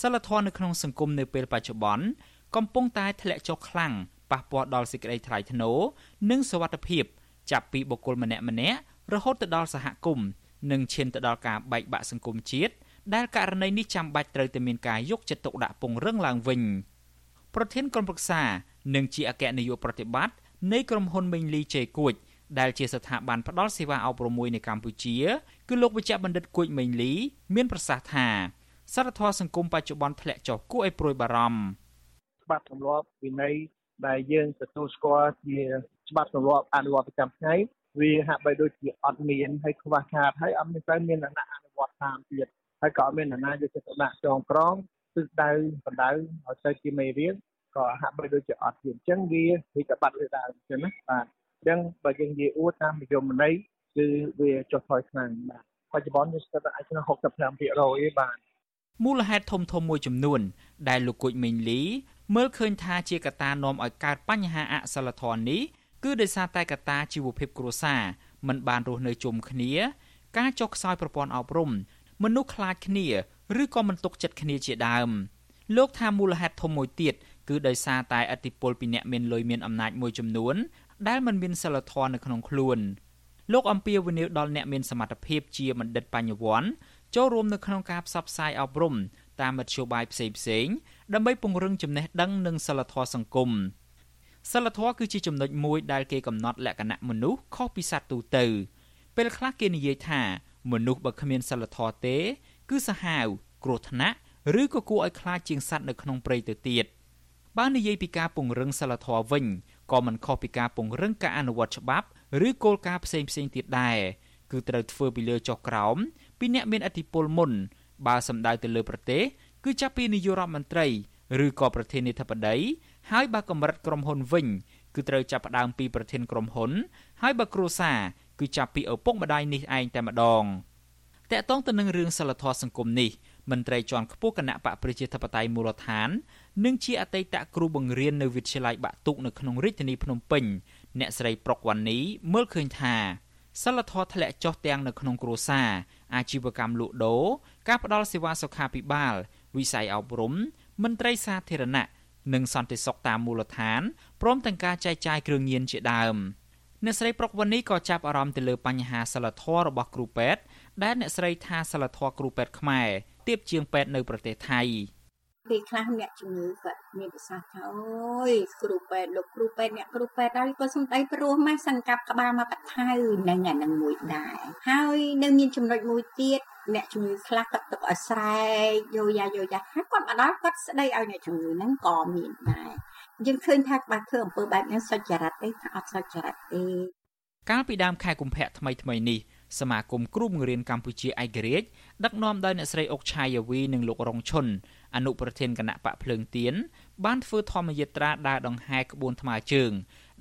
សិលធម៌នៅក្នុងសង្គមនៅពេលបច្ចុប្បន្នកំពុងតែធ្លាក់ចុះខ្លាំងប៉ះពាល់ដល់សេចក្តីថ្លៃថ្នូរនិងសុវត្ថិភាព ចាប់ពីបុគ្គលម្នាក់ម្នាក់រហូតទៅដល់សហគមន៍និងឈានទៅដល់ការបែកបាក់សង្គមជាតិដែលករណីនេះចាំបាច់ត្រូវតែមានការយកចិត្តទុកដាក់ពង្រឹងឡើងវិញប្រធានក្រុមប្រឹក្សានិងជាអគ្គនាយកប្រតិបត្តិនៃក្រុមហ៊ុនមេងលីជេគួចដែលជាស្ថាប័នផ្ដល់សេវាអប់រំមួយនៅកម្ពុជាគឺលោកវិជ្ជបណ្ឌិតគួចមេងលី មានប្រសាសន៍ថាសារធម៌សង្គមបច្ចុប្បន្នធ្លាក់ចុះគួរឲ្យព្រួយបារម្ភច្បាប់ទម្លាប់វិន័យដែលយើងទទួលស្គាល់ជា ច្បាប់ទម្លាប់អនុវត្តប្រចាំថ្ងៃវាហាក់បីដូចជាអត់មានហើយខ្វះខាតហើយអត់មានទៅមានអ្នកអនុវត្តតាមទៀតហើយក៏អត់មានអ្នកណាយកចិត្តទុកដាក់ចងក្រងទិសដៅបណ្ដៅឲ្យទៅជាមេរៀនក៏ហាក់បីដូចជាអត់ទៀតអញ្ចឹងវាវិកបាត់លើដើមអញ្ចឹងណាបាទអញ្ចឹងបើយើងនិយាយអួតតាមនិយមន័យគឺវាចុះថយខ្លាំងបាទបច្ចុប្បន្នយើងស្ថិតអាចក្នុង65%ឯបាទមូលហេតុធំធំមួយចំនួន ដែលលោកគូចមេងលីមើលឃើញថាជាកត្តានាំឲ្យកើតបញ្ហាអសិលធម៌នេះ គឺដោយសារតែកត្តាជីវភាពគ្រួសារមិនបានរស់នៅជុំគ្នា ការចុះខ្សោយប្រព័ន្ធអប់រំ មនុស្សខ្លាចគ្នាឬក៏មិនទុកចិត្តគ្នាជាដើមលោកថាមូលហេតុធំមួយទៀតគឺដោយសារតែអតិពលពីអ្នកមានលុយមានអំណាចមួយចំនួន ដែលមិនមានសិលធម៌នៅក្នុងខ្លួនលោកអំពាវនាវដល់អ្នកមានសមត្ថភាពជាបណ្ឌិតបញ្ញវន្តចូលរួមនៅក្នុងការផ្សព្វផ្សាយអប់រំតាមមធ្យោបាយផ្សេងផ្សេងដើម្បីពង្រឹងចំណេះដឹងនិងសិលធម៌សង្គម សិលធម៌គឺជាចំណុចមួយដែលគេកំណត់លក្ខណៈមនុស្សខុសពីសត្វទូទៅ ពេលខ្លះគេនិយាយថាមនុស្សបើគ្មានសិលធម៌ទេ គឺសាហាវគ្រោះថ្នាក់ឬក៏គួរឲ្យខ្លាចជាងសត្វនៅក្នុងព្រៃទៅទៀតបើនិយាយពីការពង្រឹងសិលធម៌វិញក៏មិនខុសពីការពង្រឹងការអនុវត្តច្បាប់ឬគោលការណ៍ផ្សេងផ្សេងទៀតដែរគឺត្រូវធ្វើពីលើចុះក្រោមពីអ្នកមានអធិបុលមុន បើសម្ដៅទៅលើប្រទេសគឺចាប់ពីនាយករដ្ឋមន្ត្រីឬក៏ប្រធានាធិបតី ហើយបើកម្រិតក្រុមហ៊ុនវិញគឺត្រូវចាប់ផ្ដើមពីប្រធានក្រុមហ៊ុន ហើយបើគ្រួសារគឺចាប់ពីឪពុកម្ដាយនេះឯងតែម្ដងតកតងទៅនឹងរឿងសិលធម៌សង្គមនេះមន្ត្រីជាន់ខ្ពស់គណៈបកប្រជាធិបតេយ្យមូលដ្ឋាន និងជាអតីតគ្រូបង្រៀននៅវិទ្យាល័យបាក់ទុកនៅក្នុងរាជធានីភ្នំពេញអ្នកស្រីប្រុកវ៉ានីមើលឃើញថាសិលធម៌ធ្លាក់ចុះទាំងនៅក្នុងគ្រួសារអាជីវកម្មលក់ដូរការផ្ដល់សេវាសុខាភិបាល វិស័យអប់រំមន្ត្រីសាធារណៈ និងសន្តិសុខតាមមូលដ្ឋានព្រមទាំងការចែកចាយគ្រឿងញៀនជាដើមអ្នកស្រីប្រុកវណ្ណីក៏ចាប់អារម្មណ៍ទៅលើបញ្ហាសិលធម៌របស់គ្រូពេទ្យដែលអ្នកស្រីថាសិលធម៌គ្រូពេទ្យខ្មែរទាបជាងពេទ្យនៅប្រទេសថៃពេលខ្លះអ្នកជំងឺគាត់មានប្រសាសន៍ថាអូយគ្រូពេទ្យលោកគ្រូពេទ្យអ្នកគ្រូពេទ្យហើយក៏សំដីព្រោះម៉េះសង្កាប់ក្បាលមកបថៅនឹងអានឹងមួយដែរហើយនៅមានចំណុចមួយទៀត អ្នកជំងឺខ្លះគាត់ទឹកឲ្យស្រែកយោយ៉ាយោយ៉ាហើយគាត់មកដល់គាត់ស្ដីឲ្យអ្នកជំងឺហ្នឹងក៏មានដែរយើងឃើញថាបើធ្វើអំពើបែបនេះសុចរិតទេថាអត់សុចរិតទេកាលពីដើមខែកុម្ភៈថ្មីថ្មីនេះសមាគមគ្រូបង្រៀនកម្ពុជាឯករាជ្យដឹកនាំដោយអ្នកស្រីអុកឆាយាវីនិងលោករងឈុនអនុប្រធានគណៈបកភ្លើងទៀនបានធ្វើធម្មយាត្រាដើរដង្ហែក្បួនថ្មើរជើង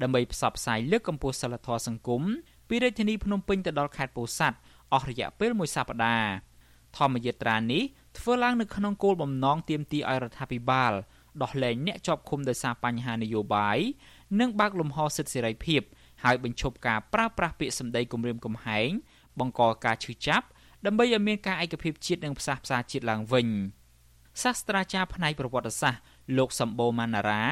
ដើម្បីផ្សព្វផ្សាយលើកកម្ពស់សិលធម៌សង្គមពីរាជធានីភ្នំពេញទៅដល់ខេត្តពោធិ៍សាត់ អស់រយៈពេលមួយសប្តាហ៍ធម្មយាត្រានេះធ្វើឡើងនៅក្នុងគោលបំណងទាមទារឲ្យរដ្ឋាភិបាលដោះលែងអ្នកជាប់ឃុំដោយសារបញ្ហានយោបាយនិងបើកលំហសិទ្ធិសេរីភាពហើយបញ្ឈប់ការប្រើប្រាស់ពាក្យសម្ដីគំរាមកំហែងបង្កការឈឺចាប់ដើម្បីឲ្យមានការឯកភាពជាតិនិងផ្សះផ្សាជាតិឡើងវិញសាស្ត្រាចារ្យផ្នែកប្រវត្តិសាស្ត្រលោកសម្បូរម៉ាណារ៉ា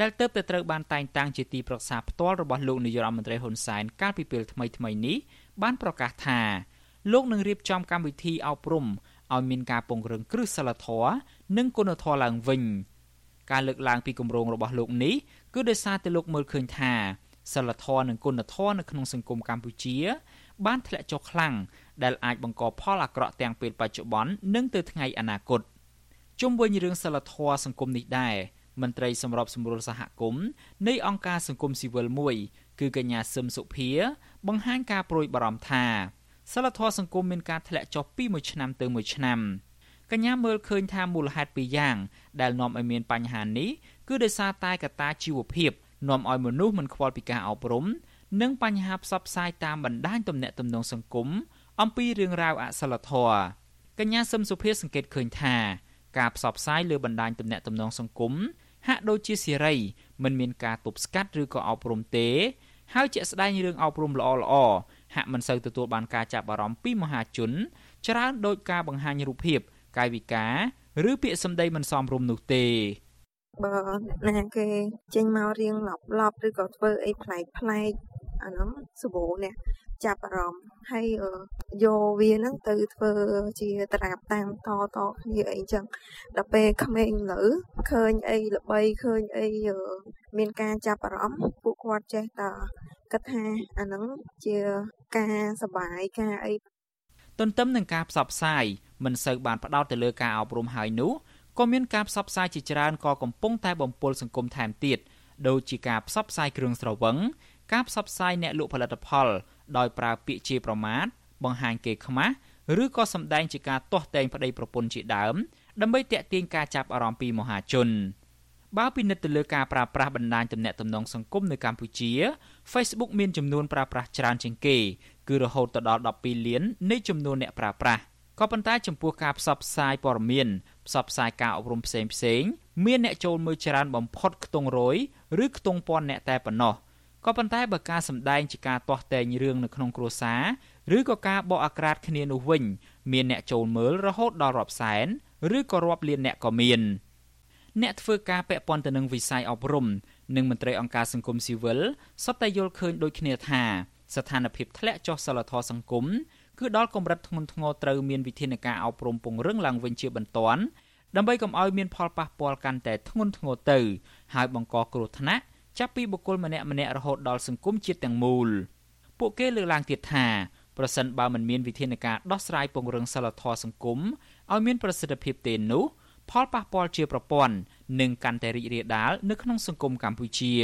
ដែលទៅតែត្រូវបានតែងតាំងជាទីប្រឹក្សាផ្ទាល់របស់លោកនាយរដ្ឋមន្ត្រីហ៊ុនសែនកាលពីពេលថ្មីៗនេះបានប្រកាសថា លោកនឹងរៀបចំកម្មវិធីអប់រំឲ្យមានការពង្រឹងគ្រឹះសិលធម៌និងគុណធម៌ឡើងវិញការលើកឡើងពីគម្រោងរបស់លោកនេះគឺដោយសារតែលោកមើលឃើញថាសិលធម៌និងគុណធម៌នៅក្នុងសង្គមកម្ពុជា បានធ្លាក់ចុះខ្លាំងដែលអាចបង្កផលអាក្រក់ទាំងពេលបច្ចុប្បន្ននិងទៅថ្ងៃអនាគតជុំវិញរឿងសិលធម៌សង្គមនេះដែរមន្ត្រីសម្របសម្រួលសហគមន៍នៃអង្គការសង្គមស៊ីវិលមួយគឺកញ្ញាសឹមសុភា បង្ហាញការប្រួយបារម្ភថា សិលធម៌សង្គមមានការធ្លាក់ចុះពីមួយឆ្នាំទៅមួយឆ្នាំកញ្ញាមើលឃើញថាមូលហេតុពីរយ៉ាងដែលនាំឲ្យមានបញ្ហានេះគឺដោយសារតែកត្តាជីវភាពនាំឲ្យមនុស្សមិនខ្វល់ពីការអប់រំនិងបញ្ហាផ្សព្វផ្សាយតាមបណ្ដាញទំនាក់ទំនងសង្គមអំពីរឿងរ៉ាវអសិលធម៌កញ្ញាសឹមសុភាសង្កេតឃើញថាការផ្សព្វផ្សាយលើបណ្ដាញទំនាក់ទំនងសង្គមហាក់ដូចជាសេរីមិនមានការទប់ស្កាត់ឬក៏អប់រំទេ ហើយជាក់ស្ដែងរឿងអប់រំល្អល្អ ហាក់មិនសូវទទួលបានការចាប់អារម្មណ៍ពីមហាជន ច្រើនដោយការបង្ហាញរូបភាព កាយវិការ ឬពាក្យសម្ដីមិនសមរម្យនោះទេបើណាគេចេញមករៀងឡប់ឡប់ឬក៏ធ្វើអីប្លែកប្លែកអាហ្នឹងសវោនេះចាប់អារម្មណ៍ហើយយកវាហ្នឹងទៅធ្វើជាត្រាប់តាមតតគ្នាអីចឹងដល់ពេលក្មេងលើឃើញអីល្បីឃើញអីមានការចាប់អារម្មណ៍ពួកគាត់ចេះតែ គិតថាអាហ្នឹងជាការសបាយការអីទន្ទឹមនឹងការផ្សព្វផ្សាយមិនសូវបានផ្ដោតទៅលើការអប់រំហើយនោះក៏មានការផ្សព្វផ្សាយជាច្រើនក៏កំពុងតែបំពុលសង្គមថែមទៀតដូចជាការផ្សព្វផ្សាយគ្រឿងស្រវឹងការផ្សព្វផ្សាយអ្នកលក់ផលិតផល ដោយប្រើពាក្យជាប្រមាថបង្ហាញគេខ្មាស់ឬក៏សម្ដែងជាការទាស់ទែងប្តីប្រពន្ធជាដើមដើម្បីទាក់ទាញការចាប់អារម្មណ៍ពីមហាជន បើពិនិត្យទៅលើការប្រើប្រាស់បណ្ដាញទំនាក់ទំនងសង្គមនៅកម្ពុជា Facebook មានចំនួនប្រើប្រាស់ច្រើនជាងគេ គឺរហូតទៅដល់12លាននៃចំនួនអ្នកប្រើប្រាស់ក៏ប៉ុន្តែចំពោះការផ្សព្វផ្សាយព័ត៌មានផ្សព្វផ្សាយការអប់រំផ្សេងផ្សេងមានអ្នកចូលមើលច្រើនបំផុតខ្ទង់រយឬខ្ទង់ពាន់អ្នកតែប៉ុណ្ណោះក៏ប៉ុន្តែបើការសម្ដែងជាការទាស់តែងរឿងនៅក្នុងគ្រួសារឬក៏ការបកអាក្រាតគ្នានោះវិញ មានអ្នកចូលមើលរហូតដល់រាប់សែនឬក៏រាប់លានអ្នកក៏មាន អ្នកធ្វើការពាក់ព័ន្ធទៅនឹងវិស័យអប់រំនិងមន្ត្រីអង្គការសង្គមស៊ីវិលសុទ្ធតែយល់ឃើញដូចគ្នាថាស្ថានភាពធ្លាក់ចុះសិលធម៌សង្គមគឺដល់កម្រិតធ្ងន់ធ្ងរត្រូវមានវិធានការអប់រំពង្រឹងឡើងវិញជាបន្ទាន់ដើម្បីកុំឲ្យមានផលប៉ះពាល់កាន់តែធ្ងន់ធ្ងរទៅហើយបង្កគ្រោះថ្នាក់ចាប់ពីបុគ្គលម្នាក់ម្នាក់រហូតដល់សង្គមជាតិទាំងមូលពួកគេលើកឡើងទៀតថាប្រសិនបើមិនមានវិធានការដោះស្រាយពង្រឹងសិលធម៌សង្គមឲ្យមានប្រសិទ្ធភាពទេនោះ ផលប៉ះពាល់ជាប្រព័ន្ធនឹងកាន់តែរីករាលដាលនៅក្នុងសង្គមកម្ពុជា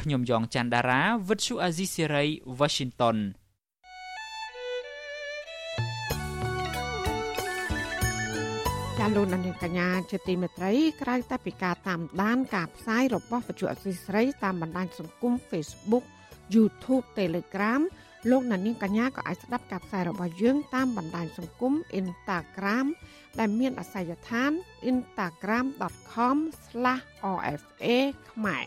ខ្ញុំយ៉ងច័ន្ទដារាវិទ្យុអាស៊ីសេរី Washington ាលោកនាងកញ្ញាជាទីមេត្រីក្រៅតែពីការតាមដានការផ្សាយរបស់វិទ្យុអសីស្រីតាមបណ្ដាញសង្គម Facebook YouTube Telegram លោកនាងកញ្ញាក៏អាចស្ដាប់ការផ្សាយរបស់យើងតាមបណ្ដាញសង្គម Instagram ដែលមានអាសយដ្ឋាន instagram.com/rfa ខ្មែរ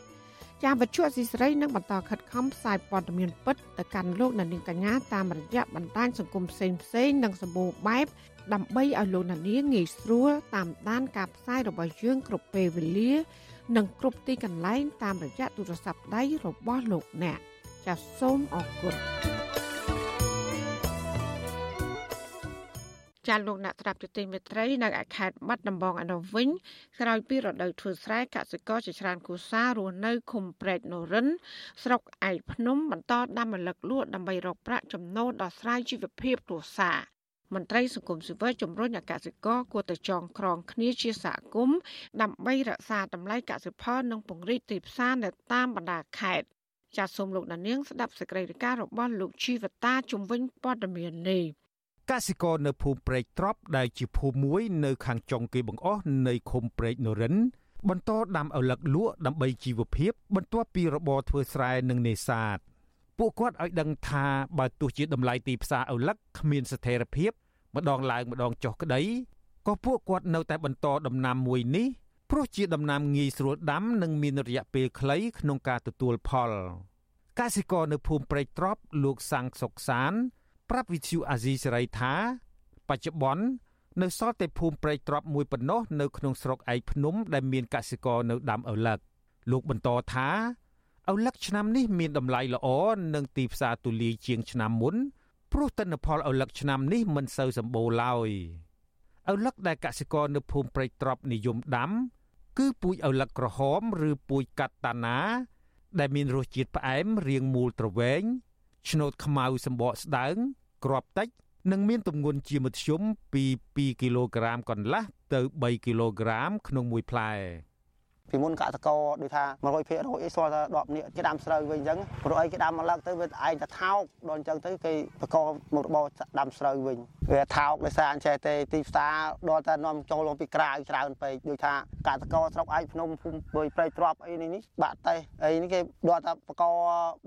ចាវិទ្យុអសីស្រីនឹងបន្តខិតខំផ្សាយព័ត៌មានពិតទៅកាន់លោកនាងកញ្ញាតាមរយៈបណ្ដាញសង្គមផ្សេងៗនិងសម្បូរបែបដើម្បីឲ្យលោកអ្នកនាងងាយស្រួលតាមដានការផ្សាយរបស់យើងគ្រប់ពេលវេលា និងគ្រប់ទីកន្លែងតាមរយៈទូរស័ព្ទដៃរបស់លោកអ្នកចាសសូមអរគុណ ចាលោកអ្នកត្រាប់ទទិញមេត្រីនៅខេត្តបាត់ដំបងអនុវិញក្រោយពីរដូវធ្វើស្រែកសិករជាច្រើនគូសារស់នៅឃុំព្រែកនរិន ស្រុកឯកភ្នំបន្តដាំម្លឹកលក់ដើម្បីរកប្រាក់ចំណូលដល់ស្រ័យជីវភាពគ្រួសារមន្ត្រីសង្គមស៊ីវិលជំរុញឲ្យកសិករគួរតែចងក្រងគ្នាជាសហគមន៍ដើម្បីរក្សាតម្លៃកសិផលនិងពង្រីកទីផ្សារនៅតាមបណ្ដាខេត្តចាសសូមលោកដានៀងស្ដាប់សេចក្តីរាយការណ៍របស់លោកជីវតាជំវិញព័ត៌មាននេះ កសិករនៅភូមិព្រែកត្រប់ដែលជាភូមិមួយនៅខាងចុងគេបង្អស់នៃឃុំព្រែកនរិនបន្តដាំឪឡឹកលក់ដើម្បីជីវភាព បន្ទាប់ពីរបរធ្វើស្រែនិងនេសាទពួកគាត់ឲ្យដឹងថាបើទោះជាតម្លៃទីផ្សារឪឡឹកគ្មានស្ថិរភាព ម្ដងឡើងម្ដងចុះក្តីក៏ពួកគាត់នៅតែបន្តដំណាំមួយនេះព្រោះជាដំណាំងាយស្រួលដាំនិងមានរយៈពេលខ្លីក្នុងការទទួលផលកសិករនៅភូមិព្រែកត្រប់លោកសាំងសុកសាន ប្រាប់វិទ្យុអាស៊ីសេរីថា បច្ចុប្បន្ននៅសល់តែភូមិព្រែកត្រប់មួយប៉ុណ្ណោះនៅក្នុងស្រុកឯកភ្នំដែលមានកសិករនៅដាំឪឡឹកលោកបន្តថាឪឡឹកឆ្នាំនេះមានតម្លៃល្អនិងទីផ្សារទូលាយជាងឆ្នាំមុនព្រោះទិន្នផលឪឡឹកឆ្នាំនេះមិនសូវសម្បូរឡើយឪឡឹកដែលកសិករនៅភូមិព្រែកត្រប់និយមដាំ គឺពូជឪឡឹកក្រហម ឬពូជកាត់តាណា ដែលមានរសជាតិផ្អែមរាងមូលទ្រវែង ឆ្នោតខ្មៅសម្បកស្ដើងក្របតិចនិងមានទម្ងន់ជាមធ្យមពី2គីឡូក្រាមកន្លះទៅ3គីឡូក្រាមក្នុងមួយផ្លែ ពីមុនកតកដូចថា100%អីស្គាល់ថា10នាក់គេដាំស្រូវវិញអញ្ចឹងព្រោះអីគេដាំមកឡើងទៅវាឯងតែថោកដល់អញ្ចឹងទៅគេបកមុខរបរដាំស្រូវវិញវាថោកដោយសារអញ្ចេះទេទីផ្សារដល់តែនាំចូលមកពីក្រៅច្រើនពេកដូចថាកតកស្រុកឯកភ្នំភូមិបុយព្រៃទ្របអីនេះនេះបាក់តេះអីនេះគេដល់តែបក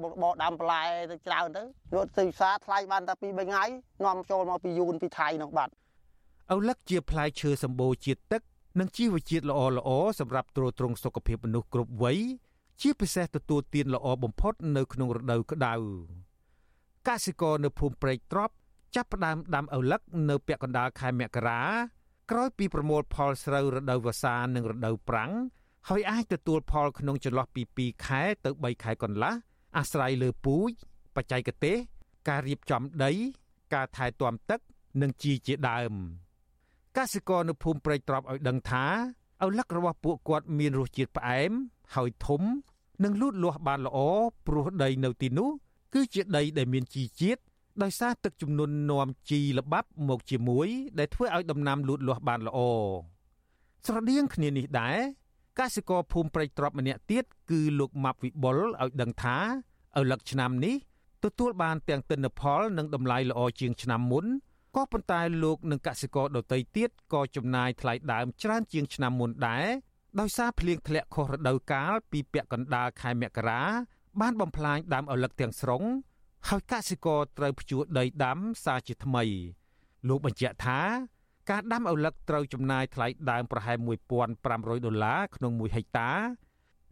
មុខរបរដាំបន្លែទៅច្រើនទៅលក់ទីផ្សារថ្លៃបានតែ2 3ថ្ងៃនាំចូលមកពីយូនពីថៃនោះបាត់ឪលឹកជាផ្លែឈើសម្បូរជាតិទឹក និងជីវជាតិល្អល្អសម្រាប់ទ្រទ្រង់សុខភាពមនុស្សគ្រប់វ័យជាពិសេសទទួលទានល្អបំផុតនៅក្នុងរដូវក្តៅកសិករនៅភូមិព្រែកត្រប់ចាប់ផ្ដើមដាំឪឡឹកនៅពាក់កណ្ដាលខែមករាក្រោយពីប្រមូលផលស្រូវរដូវវស្សានិងរដូវប្រាំងហើយអាចទទួលផលក្នុងចន្លោះពី2ខែទៅ3ខែកន្លះអាស្រ័យលើពូជបច្ចេកទេស ការរៀបចំដី ការថែទាំទឹក និងជីជាដើម កសិករនៅភូមិព្រែកត្រប់ឲ្យដឹងថាឪឡឹករបស់ពួកគាត់មានរសជាតិផ្អែមហើយធំនិងលូតលាស់បានល្អព្រោះដីនៅទីនោះគឺជាដីដែលមានជីជាតិដោយសារទឹកជំនន់នាំជីល្បាប់មកជាមួយ ដែលធ្វើឲ្យដំណាំលូតលាស់បានល្អស្រដៀងគ្នានេះដែរកសិករភូមិព្រៃទ្របម្នាក់ទៀតគឺលោកម៉ាប់វិបុលឲ្យដឹងថាឪលឹកឆ្នាំនេះទទួលបានទាំងទិន្នផលនិងតម្លៃល្អជាងឆ្នាំមុន ក៏ប៉ុន្តែលោកនិងកសិករដទៃទៀតក៏ចំណាយថ្លៃដើមច្រើនជាងឆ្នាំមុនដែរដោយសារភ្លៀងធ្លាក់ខុសរដូវកាលពីពាក់កណ្ដាលខែមករាបានបំផ្លាញដើមឪឡឹកទាំងស្រុងហើយកសិករត្រូវភ្ជួរដីដាំសារជាថ្មី លោកបញ្ជាក់ថា ការដាំឪឡឹកត្រូវចំណាយថ្លៃដើមប្រហែល1500ដុល្លារក្នុង1ហិកតា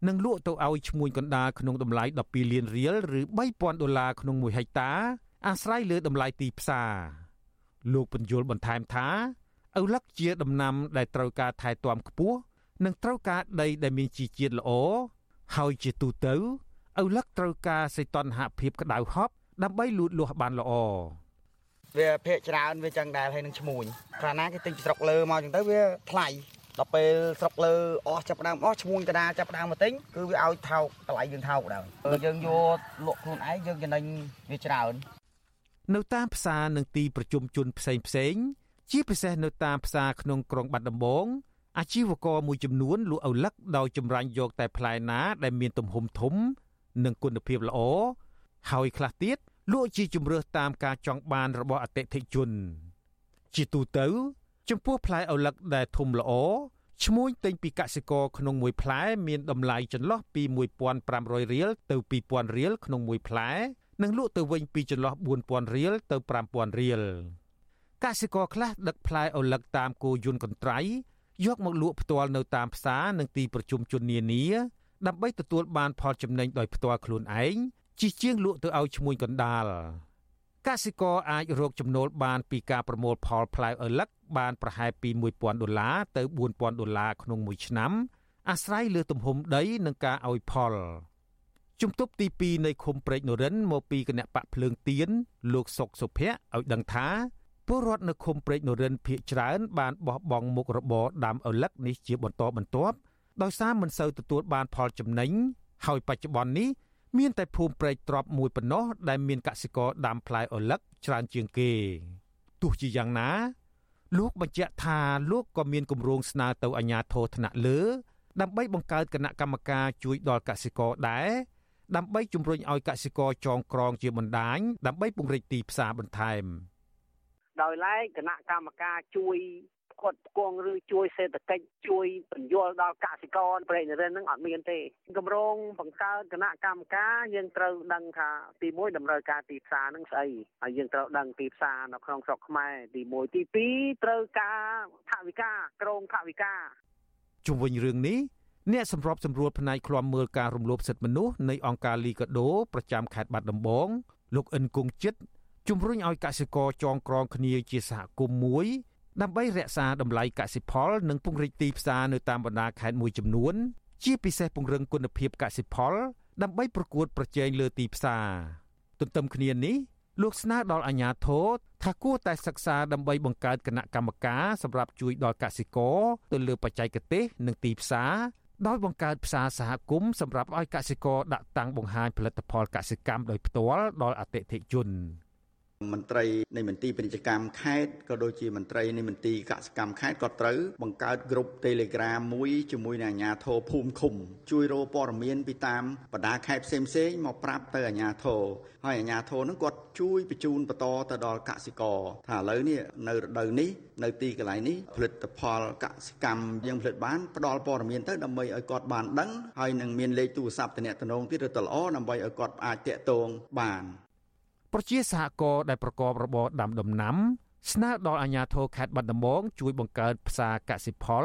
និងលក់ទៅឲ្យឈ្មួញកណ្ដាលក្នុងតម្លៃ12លានរៀលឬ3000ដុល្លារក្នុង1ហិកតាអាស្រ័យលើតម្លៃទីផ្សារ លោកបញ្យលបន្ថែមថាឪឡឹកជាដំណាំដែលត្រូវការថែទាំខ្ពស់និងត្រូវការដីដែលមានជីជាតិល្អហើយជាទូទៅឪឡឹកត្រូវការសីតុណ្ហភាពក្តៅហប់ដើម្បីលូតលាស់បានល្អវាភាកច្រើនវាចឹងដែរហើយនឹងឈ្មួញកាលណាគេទិញពីស្រុកលើមកចឹងទៅវាថ្លៃដល់ពេលស្រុកលើអស់ចាប់ដើមអស់ឈ្មួញកដាចាប់ដើមមកទិញគឺវាឲ្យថោកតម្លៃយើងថោកដែរយើងយកលក់ខ្លួនឯងយើងចំណេញវាច្រើន នៅតាមផ្សារនិងទីប្រជុំជនផ្សេងផ្សេងជាពិសេសនៅតាមផ្សារក្នុងក្រុងបាត់ដំបងអាជីវករមួយចំនួនលក់ឪឡឹកដោយចម្រាញ់យកតែផ្លែណាដែលមានទំហំធំ និងគុណភាពល្អហើយខ្លះទៀតលក់ជាជំរើសតាមការចង់បានរបស់អតិថិជន ជាទូទៅ ចំពោះផ្លែឪឡឹកដែលធំល្អឈ្មួញទិញពីកសិករក្នុងមួយផ្លែ មានតម្លៃចន្លោះពី1500រៀលទៅ2000រៀលក្នុងមួយផ្លែ និងលក់ទៅវិញពីចន្លោះ4000រៀលទៅ5000រៀលកសិករខ្លះដឹកផ្លែឪឡឹកតាមគោយន្តកន្ត្រៃយកមកលក់ផ្ទាល់នៅតាមផ្សារនិងទីប្រជុំជននានាដើម្បីទទួលបានផលចំណេញដោយផ្ទាល់ខ្លួនឯងជាជាងលក់ទៅឲ្យឈ្មួញកណ្ដាលកសិករអាចរកចំណូលបានពីការប្រមូលផលផ្លែឪឡឹកបានប្រហែលពី1000ដុល្លារទៅ4000ដុល្លារក្នុងមួយឆ្នាំអាស្រ័យលើទំហំដីនិងការឲ្យផល ជំទប់ទី2នៃឃុំព្រែកនរិនមកពីគណៈបកភ្លើងទៀនលោកសុកសុភ័ក្រឲ្យដឹងថាពលរដ្ឋនៅឃុំព្រែកនរិនភ ieck ច្រើនបានបោះបង់មុខរបរដាំឪឡឹកនេះជាបន្តបន្ទាប់ដោយសារមិនសូវទទួលបានផលចំណេញហើយបច្ចុប្បន្ននេះមានតែភូមិព្រែកទ្របមួយប៉ុណ្ណោះដែលមានកសិករដាំផ្លែឪឡឹកច្រើនជាងគេទោះជាយ៉ាងណា លោកបញ្ជាក់ថាលោកក៏មានគម្រោងស្នើទៅអាជ្ញាធរថ្នាក់លើ ដើម្បីបង្កើតគណៈកម្មការជួយដល់កសិករដែរ ដើម្បីជំរុញឲ្យកសិករចងក្រងជាបណ្ដាញដើម្បីពង្រីកទីផ្សារបន្ថែមដោយឡែកគណៈកម្មការជួយផ្គត់ផ្គង់ឬជួយសេដ្ឋកិច្ចជួយបញ្យល់ដល់កសិករប្រេងរិនហ្នឹងអត់មានទេគម្រោងបង្កើតគណៈកម្មការយើងត្រូវដឹងថាទី1តម្រូវការទីផ្សារហ្នឹងស្អីហើយយើងត្រូវដឹងទីផ្សារនៅក្នុងស្រុកខ្មែរទី1ទី2ត្រូវការថវិកាក្រមថវិកាជុំវិញរឿងនេះ អ្នកសម្របសម្រួលផ្នែកឃ្លាំមើលការរំលោភសិទ្ធិមនុស្សនៃអង្គការលីកាដូប្រចាំខេត្តបាត់ដំបងលោកអិនគង្គចិត្តជំរុញឲ្យកសិករចងក្រងគ្នាជាសហគមន៍មួយដើម្បីរក្សាតម្លៃកសិផល និងពង្រីកទីផ្សារនៅតាមបណ្ដាខេត្តមួយចំនួន ជាពិសេសពង្រឹងគុណភាពកសិផល ដើម្បីប្រកួតប្រជែងលើទីផ្សារទន្ទឹមគ្នានេះលោកស្នើដល់អាជ្ញាធរថាគួរតែសិក្សាដើម្បីបង្កើតគណៈកម្មការសម្រាប់ជួយដល់កសិករទៅលើបច្ចេកទេស និងទីផ្សារ ដោយបង្កើតផ្សារសហគមន៍សម្រាប់ឲ្យកសិករដាក់តាំងបង្ហាញផលិតផលកសិកម្មដោយផ្ទាល់ដល់អតិថិជន។ មន្ត្រីនៃមន្ទីរពាណិជ្ជកម្មខេត្តក៏ដូចជាមន្ត្រីនៃមន្ទីរកសិកម្មខេត្តក៏ត្រូវបង្កើតក្រុម Telegram មួយជាមួយនឹងអាជ្ញាធរភូមិឃុំជួយរកព័ត៌មានពីតាមបណ្ដាខេត្តផ្សេងផ្សេងមកប្រាប់ទៅអាជ្ញាធរហើយអាជ្ញាធរនឹងគាត់ជួយបញ្ជូនបន្តទៅដល់កសិករថាឥឡូវនេះនៅរដូវនេះនៅទីកន្លែងនេះផលិតផលកសិកម្មយើងផលិតបានផ្ដល់ព័ត៌មានទៅដើម្បីឲ្យគាត់បានដឹងហើយនឹងមានលេខទូរស័ព្ទតំណងទៀតទៅល្អដើម្បីឲ្យគាត់អាចតាក់ទងបាន ប្រជាសហគមន៍ដែលប្រកបរបរដាំដំណាំ ស្នើដល់អាជ្ញាធរខេត្តបាត់ដំបងជួយបង្កើតផ្សារកសិផល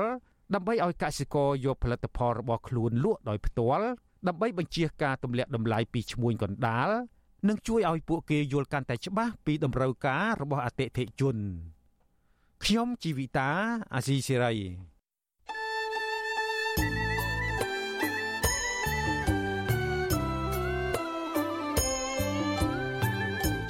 ដើម្បីឲ្យកសិករយកផលិតផលរបស់ខ្លួនលក់ដោយផ្ទាល់ដើម្បីបញ្ជាការទម្លាក់តម្លៃពីឈ្មួញកណ្ដាលនិងជួយឲ្យពួកគេយល់កាន់តែច្បាស់ពីតម្រូវការរបស់អតិថិជនខ្ញុំជីវិតាអាស៊ីសេរី